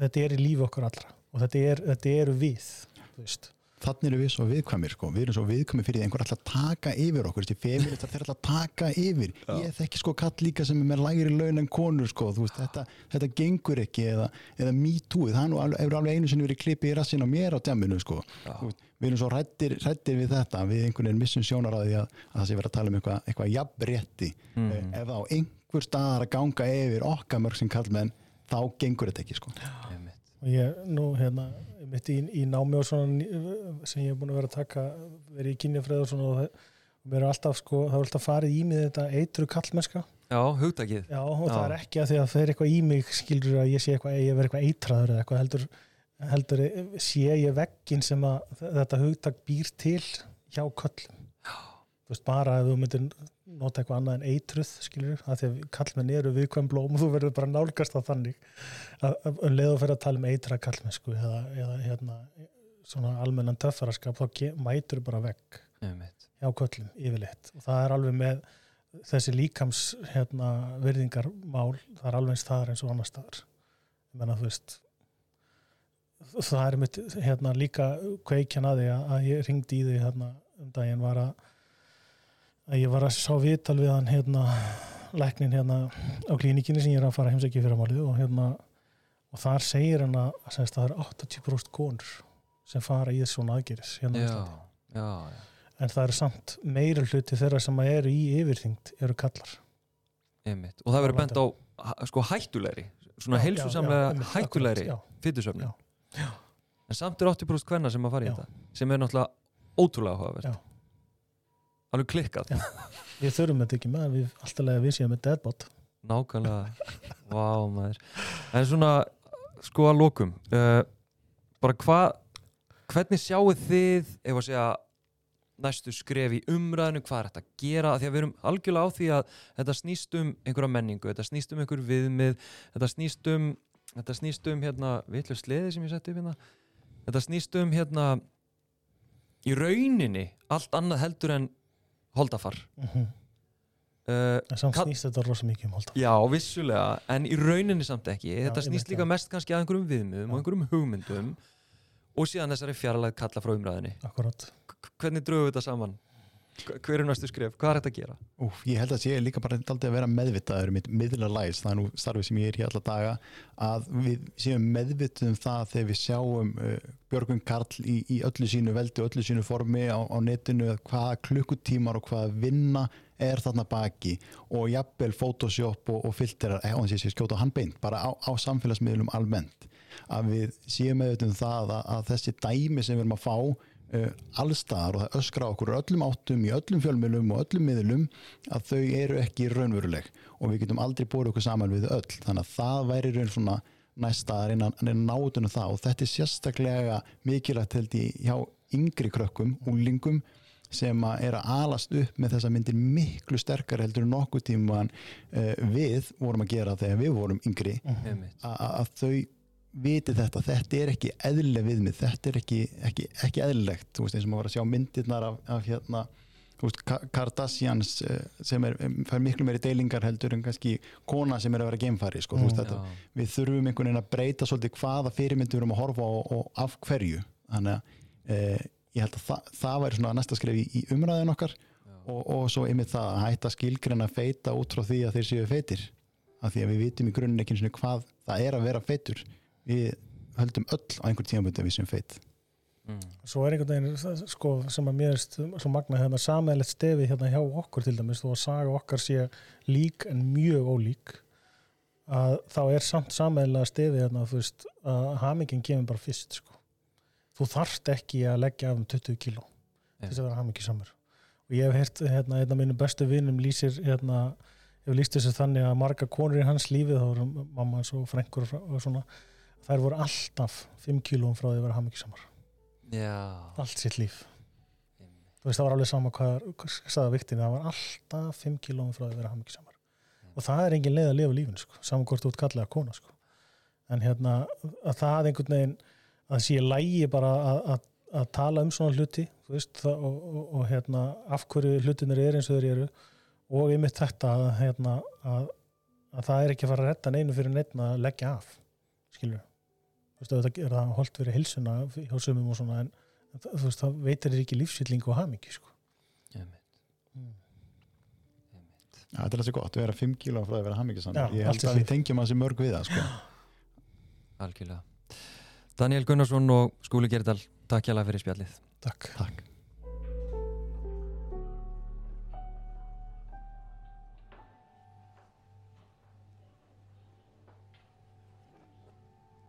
þetta er í lífi okkur allra og þetta, er, þetta eru við veist. Þannig erum við svo viðkvæmir sko. við erum svo viðkvæmir fyrir einhver alltaf taka yfir okkur þessi feministar þeir alltaf taka yfir ég þekki sko kall líka sem er með lægri laun en konur sko, veist, þetta, þetta gengur ekki eða, eða me too það er nú alveg, hefur alveg einu sinni verið klipið í rassin á mér á djaminu sko. Já. Veist, við erum svo rættir, rættir við þetta við einhvern veginn missum sjónar á því að, að það sé verið að tala um eitthvað, eitthvað jafnrétti Mhm. ef það á einhver staðar að ganga yfir okkar mörg sem kallmenn þá gengur þetta ekki sko. Og ég nú hérna mitt í, í námi og svona sem ég er búin að vera að taka verið í kynjafræð og svona og það, er alltaf sko, það er alltaf farið í mig þetta eitru kallmennska já, hugtakið. Já, og það Já. er ekki að því að það er eitthvað í mig skilur að ég sé eitthvað, ég verð eitthvað eitraður eða eitthvað heldur, heldur sé ég veggin sem að þetta hugtak býr til hjá köllum þú veist, bara ef þú myndir nota eitthvað annað en eitruð skilur, að því að kallmenn eru viðkvæm blóm og þú verður bara nálgast það þannig. Að, um leið og fyrir að tala um eitra kallmennsku eða, eða hérna svona almennan töffaraskap, þá mætur bara einmitt. hjá köllum yfirleitt. Og það er alveg með þessi líkams hérna, virðingarmál það er alveg eins þar eins og annar staðar. Menna veist það er mitt hérna, líka kveikjan að því að ég ringdi í því hérna, um daginn var að, að ég var að sá viðtal við hann hérna, læknin hérna á klínikinni sem ég er að fara heimsækja fyrir málið og hérna og þar segir hann að, að það er 80% konur sem fara í svona aðgeris hérna já, já, já. en það er samt meira hluti þeirra sem eru í yfirþyngd eru kallar Einmitt. og það verður bent á sko hættulegri svona einmitt, hættulegri Já. en samt er 80% hvenna sem að fara í þetta sem er náttúrulega ótrúlega áhugavert Já. Alveg klikkað. Við þurfum þetta ekki með við alltaf lega við séum með deadbot. Nákvæmlega. Vá maður. En svona sko að lokum uh, bara hvað hvernig sjáu þið ef að segja næstu skref í umræðinu hvað er þetta að gera? Því að við erum algjörlega á því að þetta snýst um einhverja menningu, þetta snýst um einhver viðmið þetta snýst um þetta snýst um hérna, vitlu sleði sem ég setti upp hérna. Þetta snýst um hérna í rauninni allt annað heldur en holdafar mm -hmm. uh, samt snýst þetta rosa mikið um holda Já, vissulega, en í rauninni samt ekki þetta ég snýst líka það. mest kannski að einhverjum viðmiðum og Já. einhverjum hugmyndum og síðan þessari fjarlæð kalla frá umræðinni akkurat K- hvernig drögum við þetta saman? Hver er næstu skref? Hvað er þetta að gera? Úf, ég held að sé líka bara að vera meðvitaður mitt miðla læs, það er nú starfið sem ég er hér alla daga, að við séum meðvituð um það þegar við sjáum uh, Björgun Karl í, í öllu sínu veldi og öllu sínu formi á, á netinu hvaða klukkutímar og hvaða vinna er þarna baki og jafnvel Photoshop og, og filterar eða hans ég sé skjóta hann beint, bara á, á samfélagsmiðlum almennt, að við séum meðvituð um það að, að þessi dæmi sem við erum að fá uh, allstaðar og það öskra okkur öllum áttum í öllum fjölmiðlum og öllum miðlum að þau eru ekki raunveruleg og við getum aldrei búið okkur saman við öll. Þannig að það væri raun svona næsta að reyna að reyna nátunum það. Og þetta er sérstaklega mikilvægt held ég hjá yngri krökkum, úlingum sem að er að alast upp með þessa myndir miklu sterkar heldur en nokkuð tíman uh, við vorum að gera þegar við vorum yngri. Einmitt. að, að að þau viti þetta, þetta er ekki eðlileg viðmið, þetta er ekki, ekki, ekki eðlilegt, þú veist eins og maður var að sjá myndirnar af, af hérna þú veist, Ka- Kardashians eh, sem er, fær miklu meiri deilingar heldur en kannski kona sem er að vera geimfari sko, þú veist, Mm. þetta, við þurfum einhvern veginn að breyta svolítið hvaða fyrirmyndir við erum að horfa á og af hverju. Þannig að e, ég held að það, það væri svona næsta skref í, í umræðin okkar og, og svo einmitt það að hætta skilgreina feita út frá því að þeir séu feitir. Af því að við vitum í sinni hvað það er að vera feitur við höldum öll á einhvern tímaböndi að við séum feit Mm. svo er einhvern veginn sko, sem að mér er svo magna hérna samæðilegt stefi hérna hjá okkur til dæmis þó að saga okkar sé lík en mjög ólík að þá er samt samæðilega stefi hérna veist að hamingin kemur bara fyrst sko. þú þarft ekki að leggja af um 20 kíló til þess að vera hamingi samur og ég hef heyrt hérna, einn af mínum bestu vinnum lýsir hérna, hefur lýst þessu þannig að marga konur í hans lífi, þá voru mamma hans og frængur og og svona, þær voru alltaf 5 kílóum frá því að vera hamingisamar Já. allt sitt líf. Þú veist það var alveg sama hvað, hvað sagði viktin það var alltaf 5 kílóum frá því að vera hamingisamar og það er engin leið að lifa lífinu sko, saman hvort þú ert kallega kona sko. en hérna að það einhvern veginn að sé lægi bara að, að, að tala um svona hluti veist, það, og, og, og hérna af hverju hlutinir eru eins og þeir eru. Og einmitt þetta að, hérna, að, að það er ekki að fara að redda neinu fyrir neitt að leggja af skilur þú veist, þetta er það holdt fyrir hilsuna hjá sumum og svona en það- veist, það veitir þér ekki lífsvillingu og hamingi sko. Einmitt. Já, þetta er þessi gott, að vera 5 kíló frá að vera hamingisamur Já, ég held að við tengjum að þessi mörg við það sko. Algjörlega. Daniel Gunnarsson og Skúli Gerdal, takk hjá fyrir spjallið. Takk takk